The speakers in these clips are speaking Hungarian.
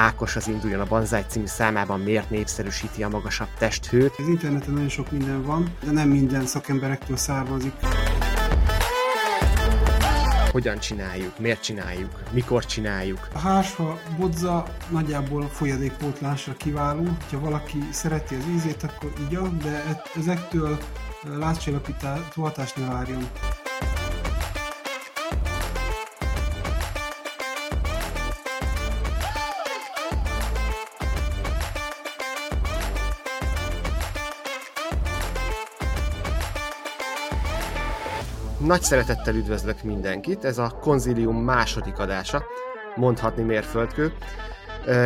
Ákos az induljon a Banzai című számában miért népszerűsíti a magasabb testhőt. Az interneten nagyon sok minden van, de nem minden szakemberektől származik. Hogyan csináljuk, miért csináljuk, mikor csináljuk. A hásfa bodza nagyjából folyadékpótlásra kiváló. Ha valaki szereti az ízét, akkor igya, de ezektől látcsillapító hatást ne várjon. Nagy szeretettel üdvözlök mindenkit, ez a Konzilium második adása, mondhatni mérföldkő.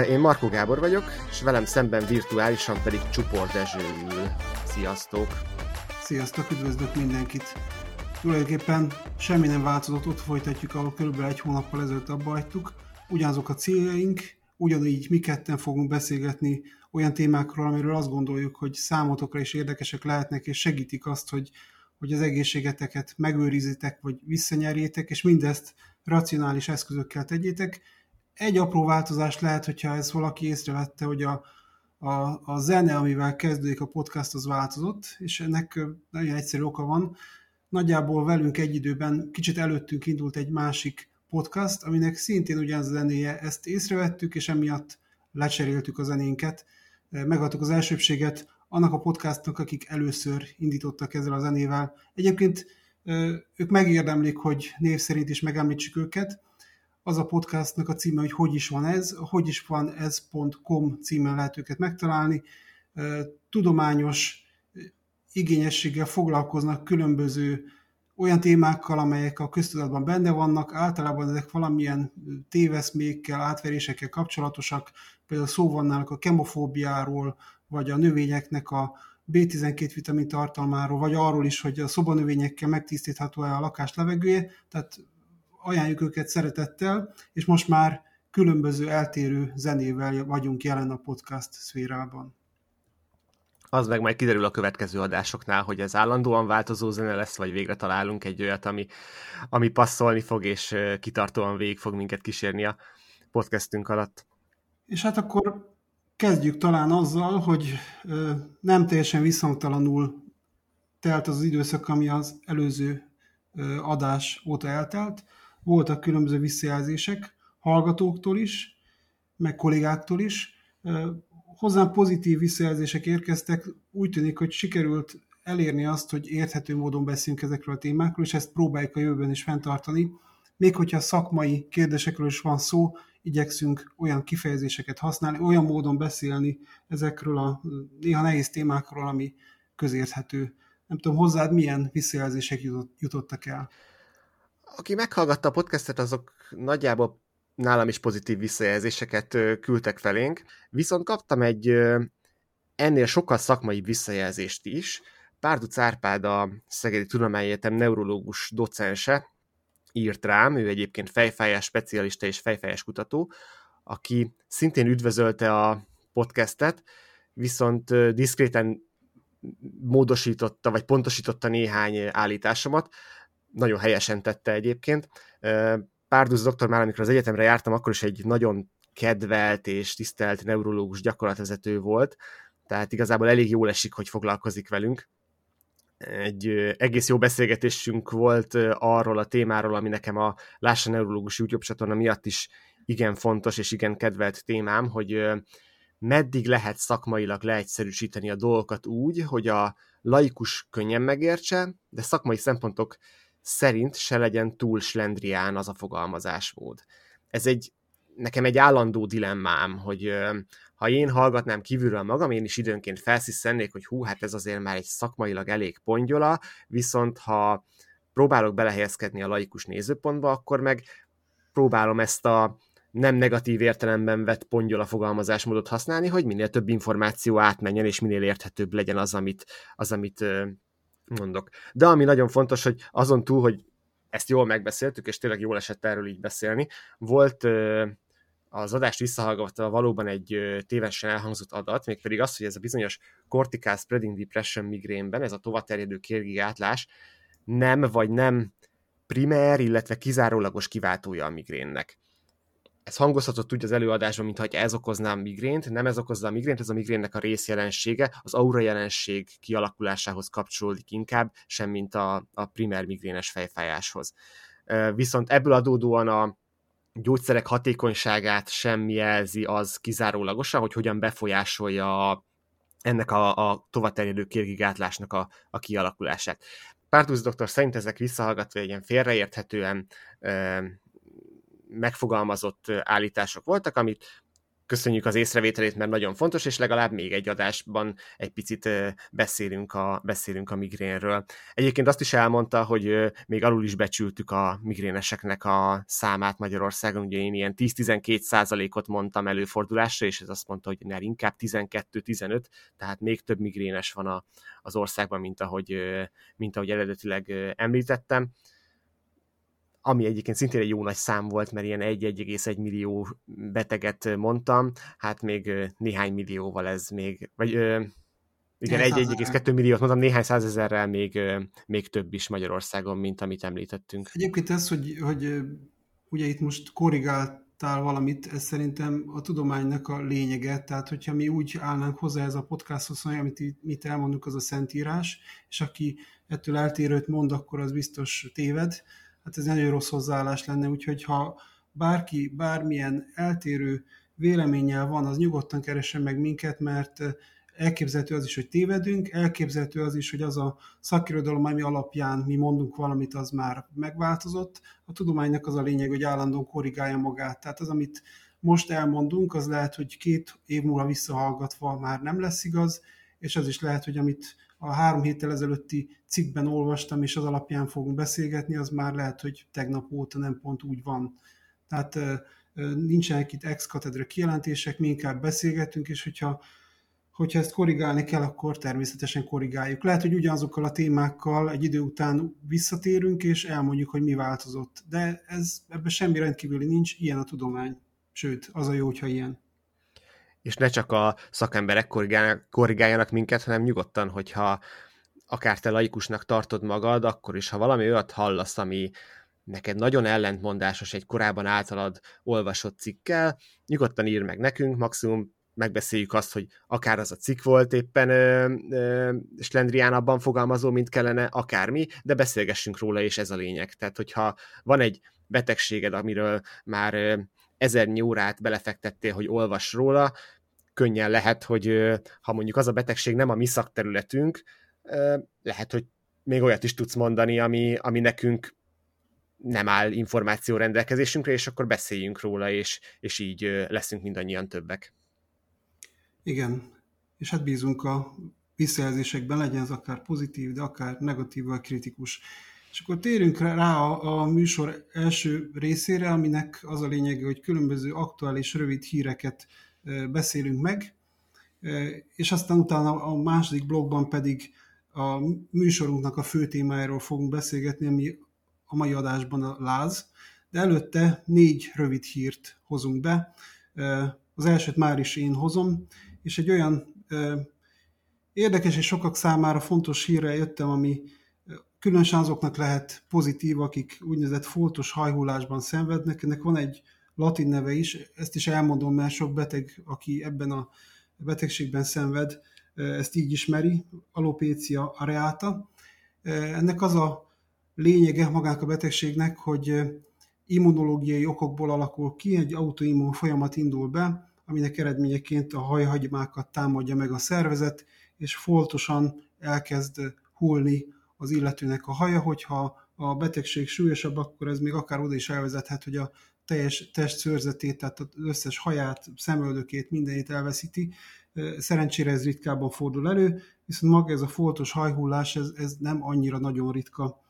Én Markó Gábor vagyok, és velem szemben virtuálisan pedig Csupor Dezső ül. Sziasztok! Sziasztok, üdvözlök mindenkit! Tulajdonképpen semmi nem változott, ott folytatjuk, ahol körülbelül egy hónappal ezelőtt abba hagytuk. Ugyanazok a céljaink, ugyanígy mi ketten fogunk beszélgetni olyan témákról, amiről azt gondoljuk, hogy számotokra is érdekesek lehetnek, és segítik azt, hogy hogy az egészségeteket megőrizitek, vagy visszanyerjétek, és mindezt racionális eszközökkel tegyétek. Egy apró változás lehet, hogyha ez valaki észrevette, hogy a, a, a zene, amivel kezdődik a podcast, az változott, és ennek nagyon egyszerű oka van. Nagyjából velünk egy időben, kicsit előttünk indult egy másik podcast, aminek szintén ugyanaz a zenéje, ezt észrevettük, és emiatt lecseréltük a zenénket, megadtuk az elsőbséget annak a podcastnak, akik először indítottak ezzel a zenével. Egyébként ők megérdemlik, hogy név szerint is megemlítsük őket. Az a podcastnak a címe, hogy hogy is van ez, hogy is van ez.com címen lehet őket megtalálni. Tudományos igényességgel foglalkoznak különböző olyan témákkal, amelyek a köztudatban benne vannak, általában ezek valamilyen téveszmékkel, átverésekkel kapcsolatosak, például szó van a kemofóbiáról, vagy a növényeknek a B12 vitamin tartalmáról, vagy arról is, hogy a szobanövényekkel megtisztítható-e a lakás levegője, tehát ajánljuk őket szeretettel, és most már különböző eltérő zenével vagyunk jelen a podcast szférában. Az meg majd kiderül a következő adásoknál, hogy ez állandóan változó zene lesz, vagy végre találunk egy olyat, ami, ami passzolni fog, és kitartóan végig fog minket kísérni a podcastünk alatt. És hát akkor Kezdjük talán azzal, hogy nem teljesen visszhangtalanul telt az, az időszak, ami az előző adás óta eltelt. Voltak különböző visszajelzések hallgatóktól is, meg kollégáktól is. Hozzám pozitív visszajelzések érkeztek. Úgy tűnik, hogy sikerült elérni azt, hogy érthető módon beszéljünk ezekről a témákról, és ezt próbáljuk a jövőben is fenntartani. Még hogyha szakmai kérdésekről is van szó, igyekszünk olyan kifejezéseket használni, olyan módon beszélni ezekről a néha nehéz témákról, ami közérthető. Nem tudom, hozzád milyen visszajelzések jutottak el? Aki meghallgatta a podcastet, azok nagyjából nálam is pozitív visszajelzéseket küldtek felénk, viszont kaptam egy ennél sokkal szakmai visszajelzést is. Párduc Árpád a Szegedi Tudományegyetem neurológus docense, írt rám, ő egyébként fejfájás specialista és fejfájás kutató, aki szintén üdvözölte a podcastet, viszont diszkréten módosította, vagy pontosította néhány állításomat, nagyon helyesen tette egyébként. Párdusz doktor már, amikor az egyetemre jártam, akkor is egy nagyon kedvelt és tisztelt neurológus gyakorlatvezető volt, tehát igazából elég jól esik, hogy foglalkozik velünk egy egész jó beszélgetésünk volt arról a témáról, ami nekem a Lássa Neurológus YouTube csatorna miatt is igen fontos és igen kedvelt témám, hogy meddig lehet szakmailag leegyszerűsíteni a dolgokat úgy, hogy a laikus könnyen megértse, de szakmai szempontok szerint se legyen túl slendrián az a fogalmazásmód. Ez egy nekem egy állandó dilemmám, hogy ha én hallgatnám kívülről magam, én is időnként felsziszennék, hogy hú, hát ez azért már egy szakmailag elég pongyola, viszont ha próbálok belehelyezkedni a laikus nézőpontba, akkor meg próbálom ezt a nem negatív értelemben vett pongyola fogalmazásmódot használni, hogy minél több információ átmenjen, és minél érthetőbb legyen az, amit, az, amit mondok. De ami nagyon fontos, hogy azon túl, hogy ezt jól megbeszéltük, és tényleg jól esett erről így beszélni, volt az adást visszahallgatva valóban egy tévesen elhangzott adat, mégpedig az, hogy ez a bizonyos cortical spreading depression migrénben, ez a tovaterjedő kérgi átlás nem vagy nem primer, illetve kizárólagos kiváltója a migrénnek. ez hangozhatott úgy az előadásban, mintha ez okozná a migrént, nem ez okozza a migrént, ez a migrénnek a részjelensége, az aura jelenség kialakulásához kapcsolódik inkább, semmint a, a primer migrénes fejfájáshoz. Viszont ebből adódóan a gyógyszerek hatékonyságát sem jelzi az kizárólagosan, hogy hogyan befolyásolja ennek a, a tovaterjedő kérgigátlásnak a, a kialakulását. Párdusz doktor szerint ezek visszahallgatva egy ilyen félreérthetően megfogalmazott állítások voltak, amit köszönjük az észrevételét, mert nagyon fontos, és legalább még egy adásban egy picit beszélünk a, beszélünk a migrénről. Egyébként azt is elmondta, hogy még alul is becsültük a migréneseknek a számát Magyarországon, ugye én ilyen 10-12 százalékot mondtam előfordulásra, és ez azt mondta, hogy ne, inkább 12-15, tehát még több migrénes van a, az országban, mint ahogy, mint ahogy eredetileg említettem ami egyébként szintén egy jó nagy szám volt, mert ilyen 1,1 millió beteget mondtam, hát még néhány millióval ez még, vagy igen, 1,2 milliót mondtam, néhány százezerrel még, még több is Magyarországon, mint amit említettünk. Egyébként ez, hogy, hogy ugye itt most korrigáltál valamit, ez szerintem a tudománynak a lényege, tehát hogyha mi úgy állnánk hozzá ez a podcasthoz, hogy amit mit elmondunk, az a szentírás, és aki ettől eltérőt mond, akkor az biztos téved, hát ez nagyon rossz hozzáállás lenne, úgyhogy ha bárki bármilyen eltérő véleménnyel van, az nyugodtan keressen meg minket, mert elképzelhető az is, hogy tévedünk, elképzelhető az is, hogy az a szakirodalom, ami alapján mi mondunk valamit, az már megváltozott. A tudománynak az a lényeg, hogy állandóan korrigálja magát. Tehát az, amit most elmondunk, az lehet, hogy két év múlva visszahallgatva már nem lesz igaz, és az is lehet, hogy amit a három héttel ezelőtti cikkben olvastam, és az alapján fogunk beszélgetni, az már lehet, hogy tegnap óta nem pont úgy van. Tehát nincsenek itt ex katedra kijelentések, mi inkább beszélgetünk, és hogyha, hogyha ezt korrigálni kell, akkor természetesen korrigáljuk. Lehet, hogy ugyanazokkal a témákkal egy idő után visszatérünk, és elmondjuk, hogy mi változott. De ez, ebben semmi rendkívüli nincs, ilyen a tudomány. Sőt, az a jó, hogyha ilyen és ne csak a szakemberek korrigáljanak, minket, hanem nyugodtan, hogyha akár te laikusnak tartod magad, akkor is, ha valami olyat hallasz, ami neked nagyon ellentmondásos egy korábban általad olvasott cikkel, nyugodtan ír meg nekünk, maximum megbeszéljük azt, hogy akár az a cikk volt éppen ö, ö, slendriánabban fogalmazó, mint kellene, akármi, de beszélgessünk róla, és ez a lényeg. Tehát, hogyha van egy betegséged, amiről már ezernyi órát belefektettél, hogy olvas róla, könnyen lehet, hogy ha mondjuk az a betegség nem a mi szakterületünk, lehet, hogy még olyat is tudsz mondani, ami, ami nekünk nem áll információ rendelkezésünkre, és akkor beszéljünk róla, és, és így leszünk mindannyian többek. Igen, és hát bízunk a visszajelzésekben, legyen ez akár pozitív, de akár negatív vagy kritikus. És akkor térünk rá a, a műsor első részére, aminek az a lényege, hogy különböző aktuális rövid híreket beszélünk meg, és aztán utána a második blogban pedig a műsorunknak a fő témájáról fogunk beszélgetni, ami a mai adásban a láz, de előtte négy rövid hírt hozunk be. Az elsőt már is én hozom, és egy olyan érdekes és sokak számára fontos hírre jöttem, ami különösen azoknak lehet pozitív, akik úgynevezett foltos hajhullásban szenvednek. Ennek van egy latin neve is, ezt is elmondom, mert sok beteg, aki ebben a betegségben szenved, ezt így ismeri, alopécia areata. Ennek az a lényege magának a betegségnek, hogy immunológiai okokból alakul ki, egy autoimmun folyamat indul be, aminek eredményeként a hajhagymákat támadja meg a szervezet, és foltosan elkezd hullni az illetőnek a haja, hogyha a betegség súlyosabb, akkor ez még akár oda is elvezethet, hogy a teljes testszőrzetét, tehát az összes haját, szemöldökét, mindenét elveszíti. Szerencsére ez ritkábban fordul elő, viszont maga ez a foltos hajhullás, ez, ez nem annyira nagyon ritka.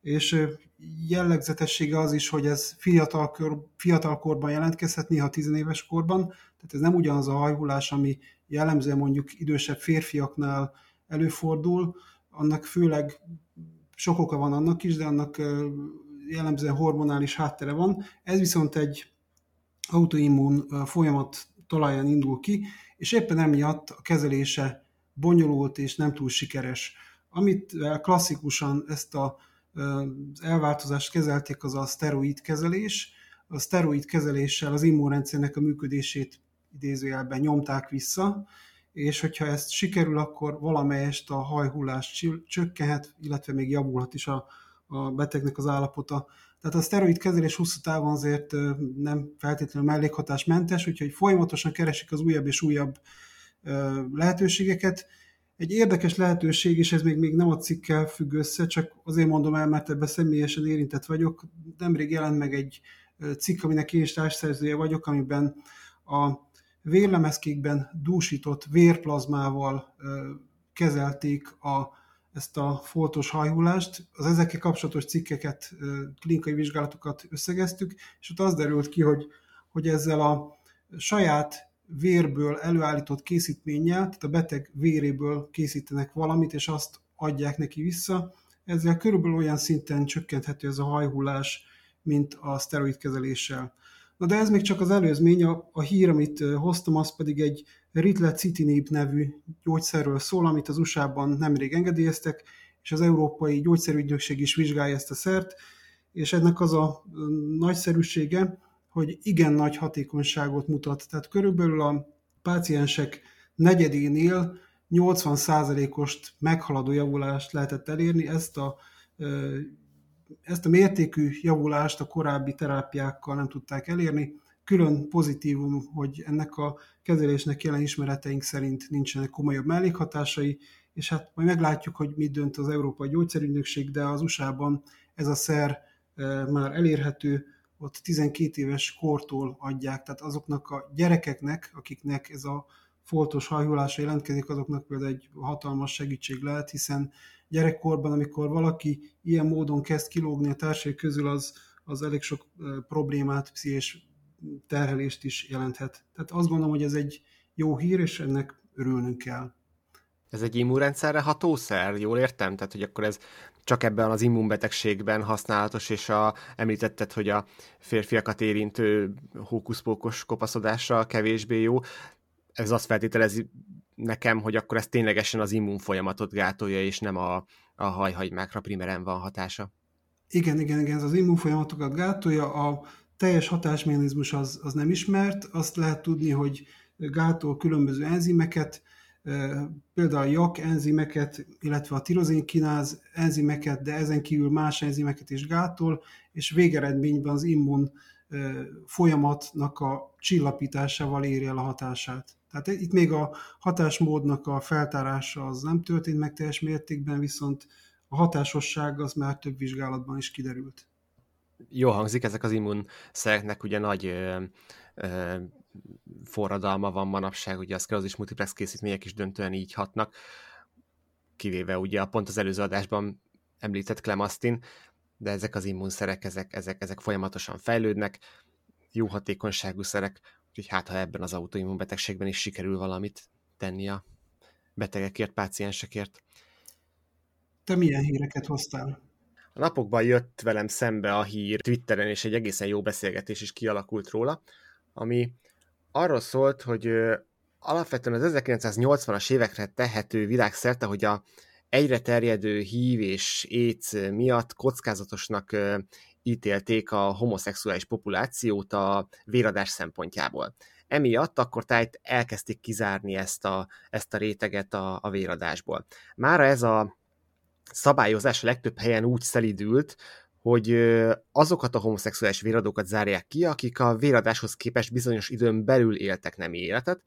És jellegzetessége az is, hogy ez fiatalkor, fiatalkorban jelentkezhet, néha tizenéves korban, tehát ez nem ugyanaz a hajhullás, ami jellemzően mondjuk idősebb férfiaknál előfordul, annak főleg sok oka van annak is, de annak jellemzően hormonális háttere van. Ez viszont egy autoimmun folyamat talaján indul ki, és éppen emiatt a kezelése bonyolult és nem túl sikeres. Amit klasszikusan ezt a, az elváltozást kezelték, az a szteroid kezelés, a szteroid kezeléssel az immunrendszernek a működését idézőjelben nyomták vissza, és hogyha ezt sikerül, akkor valamelyest a hajhullás csökkenhet, illetve még javulhat is a, a betegnek az állapota. Tehát a szteroid kezelés hosszú távon azért nem feltétlenül mellékhatásmentes, úgyhogy folyamatosan keresik az újabb és újabb lehetőségeket. Egy érdekes lehetőség, és ez még, még nem a cikkkel függ össze, csak azért mondom el, mert ebben személyesen érintett vagyok. Nemrég jelent meg egy cikk, aminek én is társszerzője vagyok, amiben a vérlemezkékben dúsított vérplazmával kezelték a, ezt a foltos hajhullást. Az ezekkel kapcsolatos cikkeket, klinikai vizsgálatokat összegeztük, és ott az derült ki, hogy, hogy ezzel a saját vérből előállított készítménnyel, tehát a beteg véréből készítenek valamit, és azt adják neki vissza. Ezzel körülbelül olyan szinten csökkenthető ez a hajhullás, mint a szteroid kezeléssel. Na de ez még csak az előzmény, a, a hír, amit hoztam, az pedig egy Ritlecitinib nevű gyógyszerről szól, amit az USA-ban nemrég engedélyeztek, és az Európai Gyógyszerügynökség is vizsgálja ezt a szert, és ennek az a nagyszerűsége, hogy igen nagy hatékonyságot mutat. Tehát körülbelül a páciensek negyedénél 80%-ost meghaladó javulást lehetett elérni, ezt a ezt a mértékű javulást a korábbi terápiákkal nem tudták elérni. Külön pozitívum, hogy ennek a kezelésnek jelen ismereteink szerint nincsenek komolyabb mellékhatásai, és hát majd meglátjuk, hogy mit dönt az Európai Gyógyszerügynökség, de az USA-ban ez a szer e, már elérhető, ott 12 éves kortól adják, tehát azoknak a gyerekeknek, akiknek ez a foltos hajhulása jelentkezik, azoknak például egy hatalmas segítség lehet, hiszen gyerekkorban, amikor valaki ilyen módon kezd kilógni a társai közül, az, az elég sok problémát, pszichés terhelést is jelenthet. Tehát azt gondolom, hogy ez egy jó hír, és ennek örülnünk kell. Ez egy immunrendszerre hatószer, jól értem? Tehát, hogy akkor ez csak ebben az immunbetegségben használatos, és a, említetted, hogy a férfiakat érintő hókuszpókos kopaszodásra kevésbé jó. Ez azt feltételezi nekem, hogy akkor ez ténylegesen az immun folyamatot gátolja, és nem a, a hajhagymákra primeren van hatása. Igen, igen, igen, ez az immun folyamatokat gátolja, a teljes hatásmechanizmus az, az nem ismert, azt lehet tudni, hogy gátol különböző enzimeket, például a JAK enzimeket, illetve a tirozénkináz enzimeket, de ezen kívül más enzimeket is gátol, és végeredményben az immun folyamatnak a csillapításával éri el a hatását. Tehát itt még a hatásmódnak a feltárása az nem történt meg teljes mértékben, viszont a hatásosság az már több vizsgálatban is kiderült. Jó hangzik, ezek az immunszereknek ugye nagy ö, ö, forradalma van manapság, ugye a szklerózis multiplex készítmények is döntően így hatnak, kivéve ugye a pont az előző adásban említett Clemastin, de ezek az immunszerek, ezek, ezek, ezek folyamatosan fejlődnek, jó hatékonyságú szerek, Úgyhogy hát, ha ebben az autoimmunbetegségben is sikerül valamit tenni a betegekért, páciensekért. Te milyen híreket hoztál? A napokban jött velem szembe a hír Twitteren, és egy egészen jó beszélgetés is kialakult róla, ami arról szólt, hogy alapvetően az 1980-as évekre tehető világszerte, hogy a egyre terjedő hív és éc miatt kockázatosnak ítélték a homoszexuális populációt a véradás szempontjából. Emiatt akkor tájt elkezdték kizárni ezt a, ezt a réteget a, a véradásból. Mára ez a szabályozás a legtöbb helyen úgy szelidült, hogy azokat a homoszexuális véradókat zárják ki, akik a véradáshoz képest bizonyos időn belül éltek nem életet.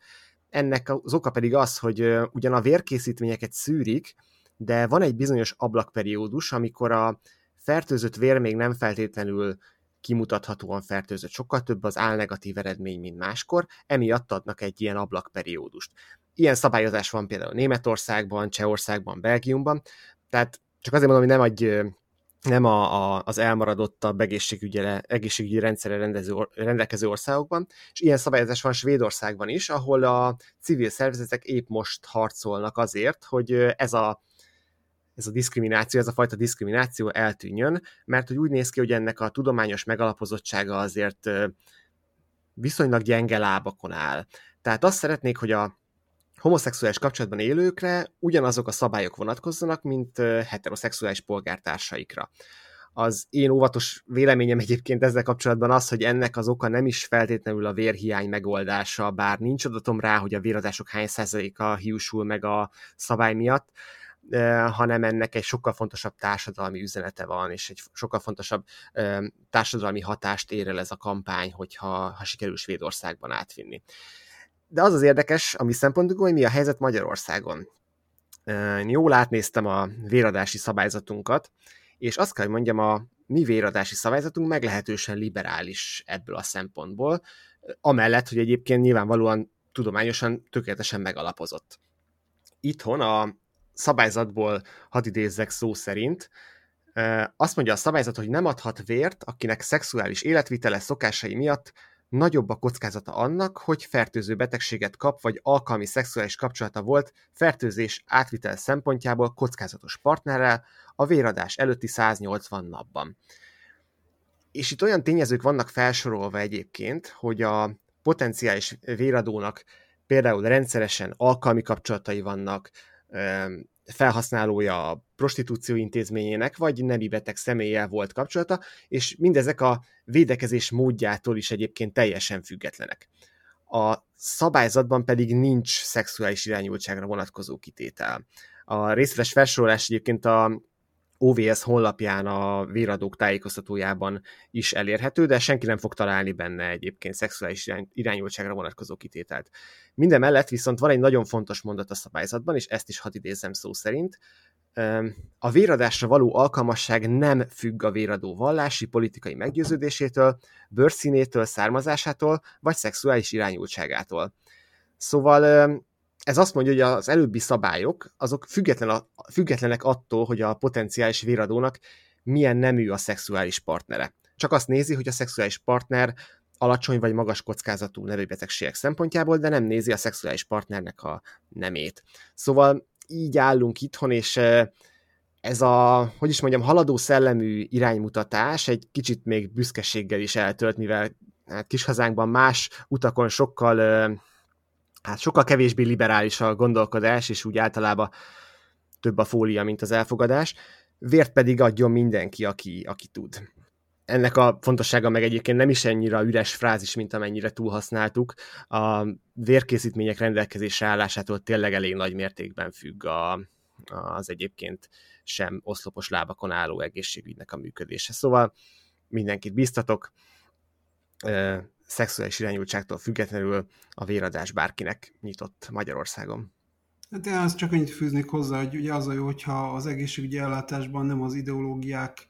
Ennek az oka pedig az, hogy ugyan a vérkészítményeket szűrik, de van egy bizonyos ablakperiódus, amikor a fertőzött vér még nem feltétlenül kimutathatóan fertőzött, sokkal több az álnegatív eredmény, mint máskor, emiatt adnak egy ilyen ablakperiódust. Ilyen szabályozás van például Németországban, Csehországban, Belgiumban, tehát csak azért mondom, hogy nem egy nem a, a, az elmaradottabb egészségügyi, rendszerre rendező, rendelkező országokban, és ilyen szabályozás van Svédországban is, ahol a civil szervezetek épp most harcolnak azért, hogy ez a ez a diszkrimináció, ez a fajta diszkrimináció eltűnjön, mert hogy úgy néz ki, hogy ennek a tudományos megalapozottsága azért viszonylag gyenge lábakon áll. Tehát azt szeretnék, hogy a homoszexuális kapcsolatban élőkre ugyanazok a szabályok vonatkozzanak, mint heteroszexuális polgártársaikra. Az én óvatos véleményem egyébként ezzel kapcsolatban az, hogy ennek az oka nem is feltétlenül a vérhiány megoldása, bár nincs adatom rá, hogy a véradások hány százaléka hiúsul meg a szabály miatt, hanem ennek egy sokkal fontosabb társadalmi üzenete van, és egy sokkal fontosabb társadalmi hatást ér el ez a kampány, hogyha ha sikerül Svédországban átvinni. De az az érdekes, ami szempontunkból, hogy mi a helyzet Magyarországon. Én jól átnéztem a véradási szabályzatunkat, és azt kell, hogy mondjam, a mi véradási szabályzatunk meglehetősen liberális ebből a szempontból, amellett, hogy egyébként nyilvánvalóan tudományosan tökéletesen megalapozott. Itthon a szabályzatból, hadd idézzek szó szerint, azt mondja a szabályzat, hogy nem adhat vért, akinek szexuális életvitele szokásai miatt nagyobb a kockázata annak, hogy fertőző betegséget kap, vagy alkalmi szexuális kapcsolata volt fertőzés átvitel szempontjából kockázatos partnerrel a véradás előtti 180 napban. És itt olyan tényezők vannak felsorolva egyébként, hogy a potenciális véradónak például rendszeresen alkalmi kapcsolatai vannak, felhasználója a prostitúció intézményének, vagy nemi beteg személlyel volt kapcsolata, és mindezek a védekezés módjától is egyébként teljesen függetlenek. A szabályzatban pedig nincs szexuális irányultságra vonatkozó kitétel. A részletes felsorolás egyébként a OVS honlapján a véradók tájékoztatójában is elérhető, de senki nem fog találni benne egyébként szexuális irányultságra vonatkozó kitételt. Minden mellett viszont van egy nagyon fontos mondat a szabályzatban, és ezt is hadd idézem szó szerint. A véradásra való alkalmasság nem függ a véradó vallási, politikai meggyőződésétől, bőrszínétől, származásától, vagy szexuális irányultságától. Szóval ez azt mondja, hogy az előbbi szabályok, azok független a, függetlenek attól, hogy a potenciális véradónak milyen nemű a szexuális partnere. Csak azt nézi, hogy a szexuális partner alacsony vagy magas kockázatú nevőbetegségek szempontjából, de nem nézi a szexuális partnernek a nemét. Szóval így állunk itthon, és ez a, hogy is mondjam, haladó szellemű iránymutatás egy kicsit még büszkeséggel is eltölt, mivel hát kis hazánkban más utakon sokkal hát sokkal kevésbé liberális a gondolkodás, és úgy általában több a fólia, mint az elfogadás, vért pedig adjon mindenki, aki, aki tud. Ennek a fontossága meg egyébként nem is ennyire üres frázis, mint amennyire túlhasználtuk. A vérkészítmények rendelkezésre állásától tényleg elég nagy mértékben függ a, az egyébként sem oszlopos lábakon álló egészségügynek a működése. Szóval mindenkit biztatok, szexuális irányultságtól függetlenül a véradás bárkinek nyitott Magyarországon. Hát én azt csak annyit fűznék hozzá, hogy ugye az a jó, hogyha az egészségügyi ellátásban nem az ideológiák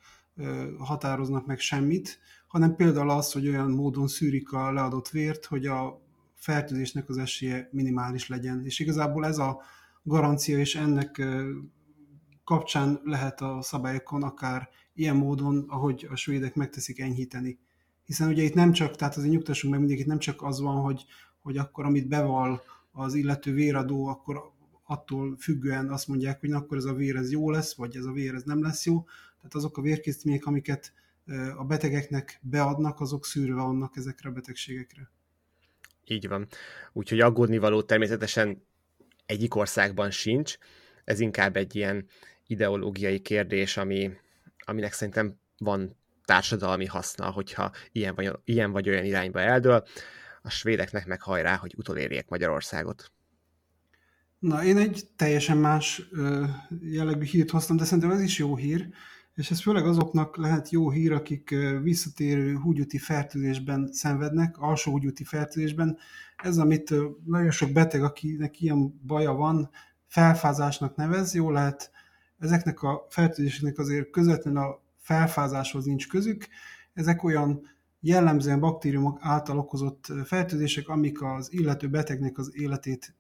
határoznak meg semmit, hanem például az, hogy olyan módon szűrik a leadott vért, hogy a fertőzésnek az esélye minimális legyen. És igazából ez a garancia, és ennek kapcsán lehet a szabályokon akár ilyen módon, ahogy a svédek megteszik, enyhíteni hiszen ugye itt nem csak, tehát azért nyugtassunk meg mindig, itt nem csak az van, hogy, hogy akkor amit beval az illető véradó, akkor attól függően azt mondják, hogy akkor ez a vér ez jó lesz, vagy ez a vér ez nem lesz jó. Tehát azok a vérkészítmények, amiket a betegeknek beadnak, azok szűrve vannak ezekre a betegségekre. Így van. Úgyhogy aggódni való természetesen egyik országban sincs. Ez inkább egy ilyen ideológiai kérdés, ami, aminek szerintem van társadalmi haszna, hogyha ilyen vagy, ilyen vagy olyan irányba eldől. A svédeknek meg hajrá, hogy utolérjék Magyarországot. Na, én egy teljesen más jellegű hírt hoztam, de szerintem ez is jó hír, és ez főleg azoknak lehet jó hír, akik visszatérő húgyúti fertőzésben szenvednek, alsó húgyúti fertőzésben. Ez, amit nagyon sok beteg, akinek ilyen baja van, felfázásnak nevez, jó lehet ezeknek a fertőzéseknek azért közvetlenül a felfázáshoz nincs közük. Ezek olyan jellemzően baktériumok által okozott fertőzések, amik az illető betegnek az életét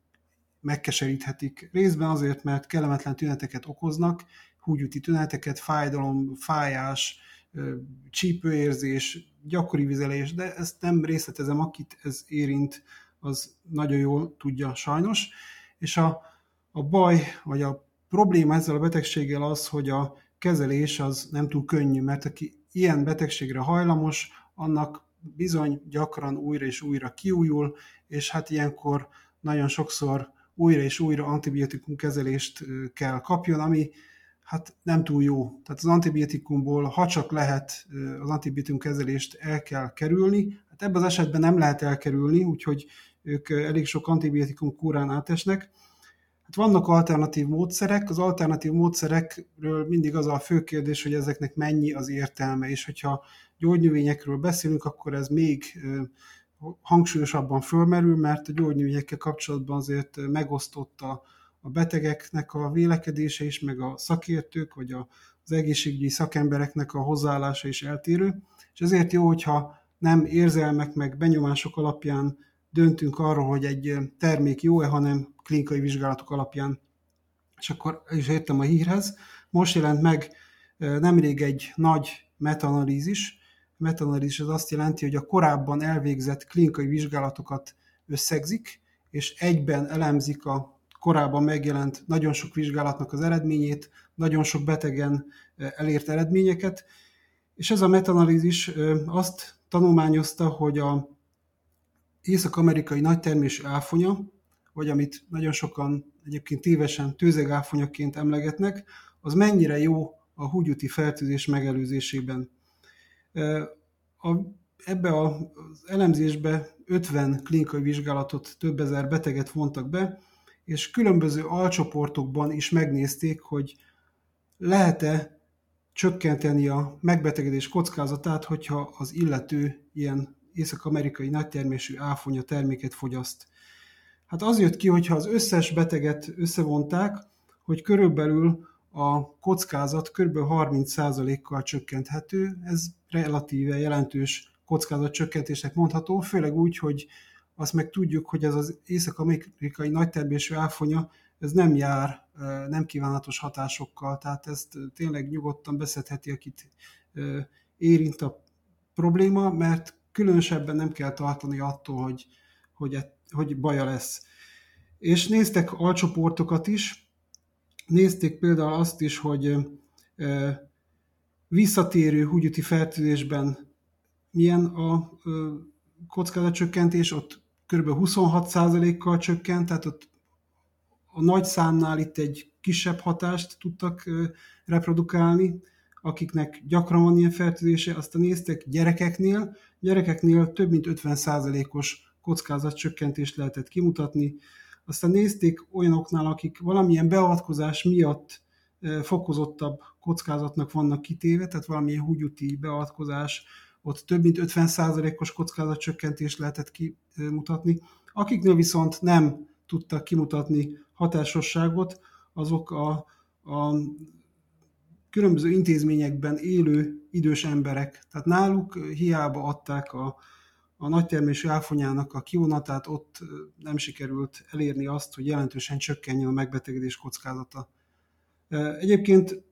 megkeseríthetik. Részben azért, mert kellemetlen tüneteket okoznak, húgyúti tüneteket, fájdalom, fájás, csípőérzés, gyakori vizelés, de ezt nem részletezem, akit ez érint, az nagyon jól tudja sajnos. És a, a baj, vagy a probléma ezzel a betegséggel az, hogy a kezelés az nem túl könnyű, mert aki ilyen betegségre hajlamos, annak bizony gyakran újra és újra kiújul, és hát ilyenkor nagyon sokszor újra és újra antibiotikum kezelést kell kapjon, ami hát nem túl jó. Tehát az antibiotikumból, ha csak lehet, az antibiotikum kezelést el kell kerülni. Hát ebben az esetben nem lehet elkerülni, úgyhogy ők elég sok antibiotikum kúrán átesnek. Hát vannak alternatív módszerek, az alternatív módszerekről mindig az a fő kérdés, hogy ezeknek mennyi az értelme, és hogyha gyógynövényekről beszélünk, akkor ez még hangsúlyosabban fölmerül, mert a gyógynövényekkel kapcsolatban azért megosztott a, a betegeknek a vélekedése is, meg a szakértők, vagy a, az egészségügyi szakembereknek a hozzáállása is eltérő, és ezért jó, hogyha nem érzelmek meg benyomások alapján döntünk arról, hogy egy termék jó-e, hanem klinikai vizsgálatok alapján. És akkor is értem a hírhez. Most jelent meg nemrég egy nagy metaanalízis. A metaanalízis az azt jelenti, hogy a korábban elvégzett klinikai vizsgálatokat összegzik, és egyben elemzik a korábban megjelent nagyon sok vizsgálatnak az eredményét, nagyon sok betegen elért eredményeket, és ez a metaanalízis azt tanulmányozta, hogy a észak-amerikai nagytermésű áfonya, vagy amit nagyon sokan egyébként tévesen tőzegáfonyaként emlegetnek, az mennyire jó a húgyúti fertőzés megelőzésében. A, ebbe az elemzésbe 50 klinikai vizsgálatot, több ezer beteget vontak be, és különböző alcsoportokban is megnézték, hogy lehet-e csökkenteni a megbetegedés kockázatát, hogyha az illető ilyen észak-amerikai nagytermésű áfonya terméket fogyaszt. Hát az jött ki, hogyha az összes beteget összevonták, hogy körülbelül a kockázat kb. 30%-kal csökkenthető. Ez relatíve jelentős kockázatcsökkentésnek mondható, főleg úgy, hogy azt meg tudjuk, hogy ez az észak-amerikai nagytermésű áfonya, ez nem jár nem kívánatos hatásokkal, tehát ezt tényleg nyugodtan beszedheti, akit érint a probléma, mert különösebben nem kell tartani attól, hogy, hogy, hogy baja lesz. És néztek alcsoportokat is, nézték például azt is, hogy visszatérő húgyüti fertőzésben milyen a kockázatcsökkentés, ott kb. 26%-kal csökkent, tehát ott a nagy számnál itt egy kisebb hatást tudtak reprodukálni, akiknek gyakran van ilyen fertőzése, aztán néztek gyerekeknél, gyerekeknél több mint 50%-os kockázatcsökkentést lehetett kimutatni, aztán nézték olyanoknál, akik valamilyen beavatkozás miatt fokozottabb kockázatnak vannak kitéve, tehát valamilyen húgyúti beavatkozás, ott több mint 50%-os kockázatcsökkentést lehetett kimutatni. Akiknél viszont nem tudtak kimutatni hatásosságot, azok a, a különböző intézményekben élő idős emberek. Tehát náluk hiába adták a, a nagytermésű áfonyának a kivonatát, ott nem sikerült elérni azt, hogy jelentősen csökkenjen a megbetegedés kockázata. Egyébként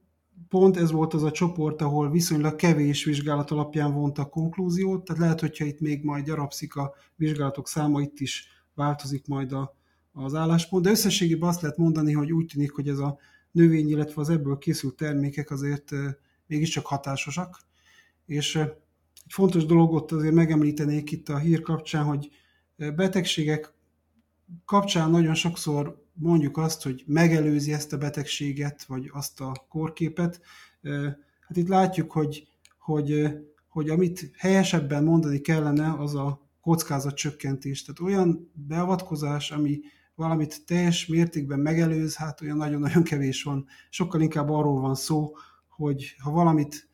pont ez volt az a csoport, ahol viszonylag kevés vizsgálat alapján vontak konklúziót, tehát lehet, hogyha itt még majd gyarapszik a vizsgálatok száma, itt is változik majd a, az álláspont, de összességében azt lehet mondani, hogy úgy tűnik, hogy ez a növény, illetve az ebből készült termékek azért mégiscsak hatásosak, és egy fontos dolog ott azért megemlítenék itt a hír kapcsán, hogy betegségek kapcsán nagyon sokszor mondjuk azt, hogy megelőzi ezt a betegséget, vagy azt a korképet. Hát itt látjuk, hogy, hogy, hogy amit helyesebben mondani kellene, az a kockázatcsökkentés. Tehát olyan beavatkozás, ami valamit teljes mértékben megelőz, hát olyan nagyon-nagyon kevés van. Sokkal inkább arról van szó, hogy ha valamit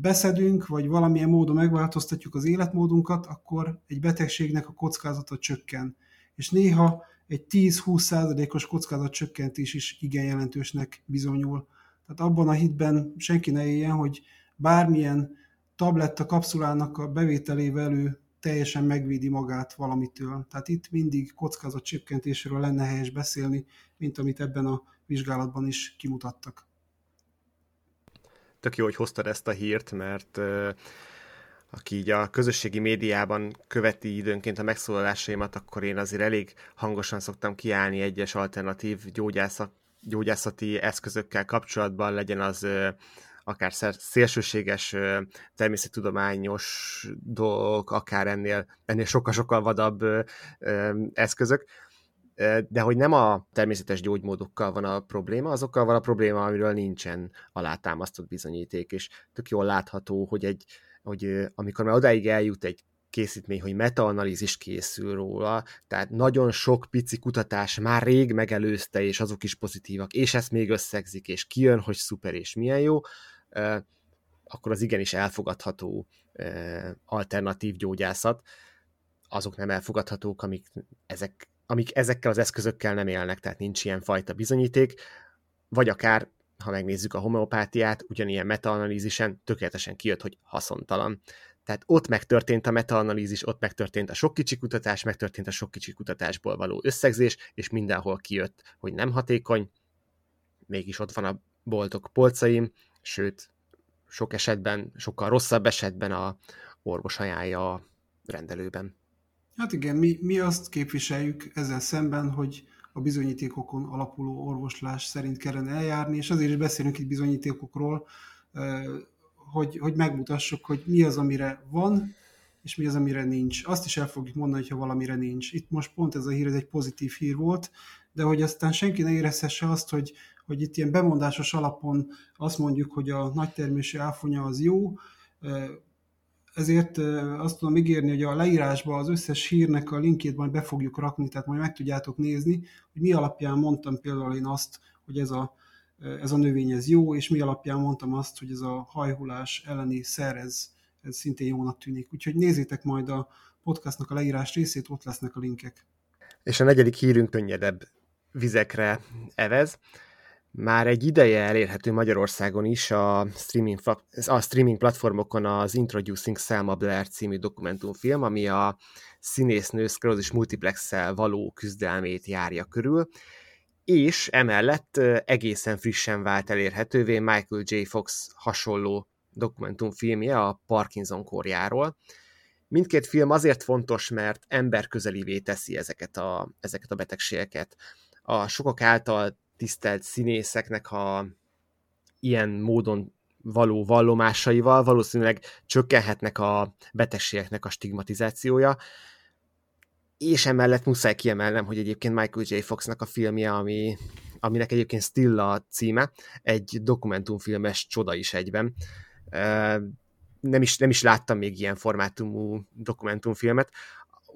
beszedünk, vagy valamilyen módon megváltoztatjuk az életmódunkat, akkor egy betegségnek a kockázata csökken. És néha egy 10-20 százalékos kockázatcsökkentés is igen jelentősnek bizonyul. Tehát abban a hitben senki ne éljen, hogy bármilyen tabletta kapszulának a bevételével ő teljesen megvédi magát valamitől. Tehát itt mindig kockázatcsökkentésről lenne helyes beszélni, mint amit ebben a vizsgálatban is kimutattak. Tök jó, hogy hoztad ezt a hírt, mert aki így a közösségi médiában követi időnként a megszólalásaimat, akkor én azért elég hangosan szoktam kiállni egyes alternatív gyógyászak, gyógyászati eszközökkel kapcsolatban, legyen az akár szélsőséges természettudományos dolgok, akár ennél, ennél sokkal-sokkal vadabb eszközök. de hogy nem a természetes gyógymódokkal van a probléma, azokkal van a probléma, amiről nincsen alátámasztott bizonyíték, és tök jól látható, hogy, egy, hogy amikor már odáig eljut egy készítmény, hogy metaanalízis készül róla, tehát nagyon sok pici kutatás már rég megelőzte, és azok is pozitívak, és ezt még összegzik, és kijön, hogy szuper és milyen jó, akkor az igenis elfogadható alternatív gyógyászat. Azok nem elfogadhatók, amik, ezek, amik ezekkel az eszközökkel nem élnek, tehát nincs ilyen fajta bizonyíték, vagy akár ha megnézzük a homeopátiát, ugyanilyen metaanalízisen tökéletesen kijött, hogy haszontalan. Tehát ott megtörtént a metaanalízis, ott megtörtént a sok kicsi kutatás, megtörtént a sok kicsi kutatásból való összegzés, és mindenhol kijött, hogy nem hatékony, mégis ott van a boltok polcaim, sőt, sok esetben, sokkal rosszabb esetben a orvos ajánlja a rendelőben. Hát igen, mi, mi azt képviseljük ezzel szemben, hogy a bizonyítékokon alapuló orvoslás szerint kellene eljárni, és azért is beszélünk itt bizonyítékokról, hogy, hogy megmutassuk, hogy mi az, amire van, és mi az, amire nincs. Azt is el fogjuk mondani, hogyha valamire nincs. Itt most pont ez a hír, ez egy pozitív hír volt, de hogy aztán senki ne érezhesse azt, hogy, hogy itt ilyen bemondásos alapon azt mondjuk, hogy a nagytermésű áfonya az jó, ezért azt tudom ígérni, hogy a leírásba az összes hírnek a linkjét majd be fogjuk rakni, tehát majd meg tudjátok nézni, hogy mi alapján mondtam például én azt, hogy ez a ez a növény ez jó, és mi alapján mondtam azt, hogy ez a hajhulás elleni szer, ez, ez szintén jónak tűnik. Úgyhogy nézzétek majd a podcastnak a leírás részét, ott lesznek a linkek. És a negyedik hírünk könnyedebb vizekre evez. Már egy ideje elérhető Magyarországon is a streaming, a streaming platformokon az Introducing Selma Blair című dokumentumfilm, ami a színésznő szklerózis multiplex való küzdelmét járja körül, és emellett egészen frissen vált elérhetővé Michael J. Fox hasonló dokumentumfilmje a Parkinson korjáról. Mindkét film azért fontos, mert emberközelivé teszi ezeket a, ezeket a betegségeket. A sokak által tisztelt színészeknek a ilyen módon való vallomásaival valószínűleg csökkenhetnek a betegségeknek a stigmatizációja, és emellett muszáj kiemelnem, hogy egyébként Michael J. Foxnak a filmje, ami, aminek egyébként Stilla címe, egy dokumentumfilmes csoda is egyben. Nem is, nem is láttam még ilyen formátumú dokumentumfilmet,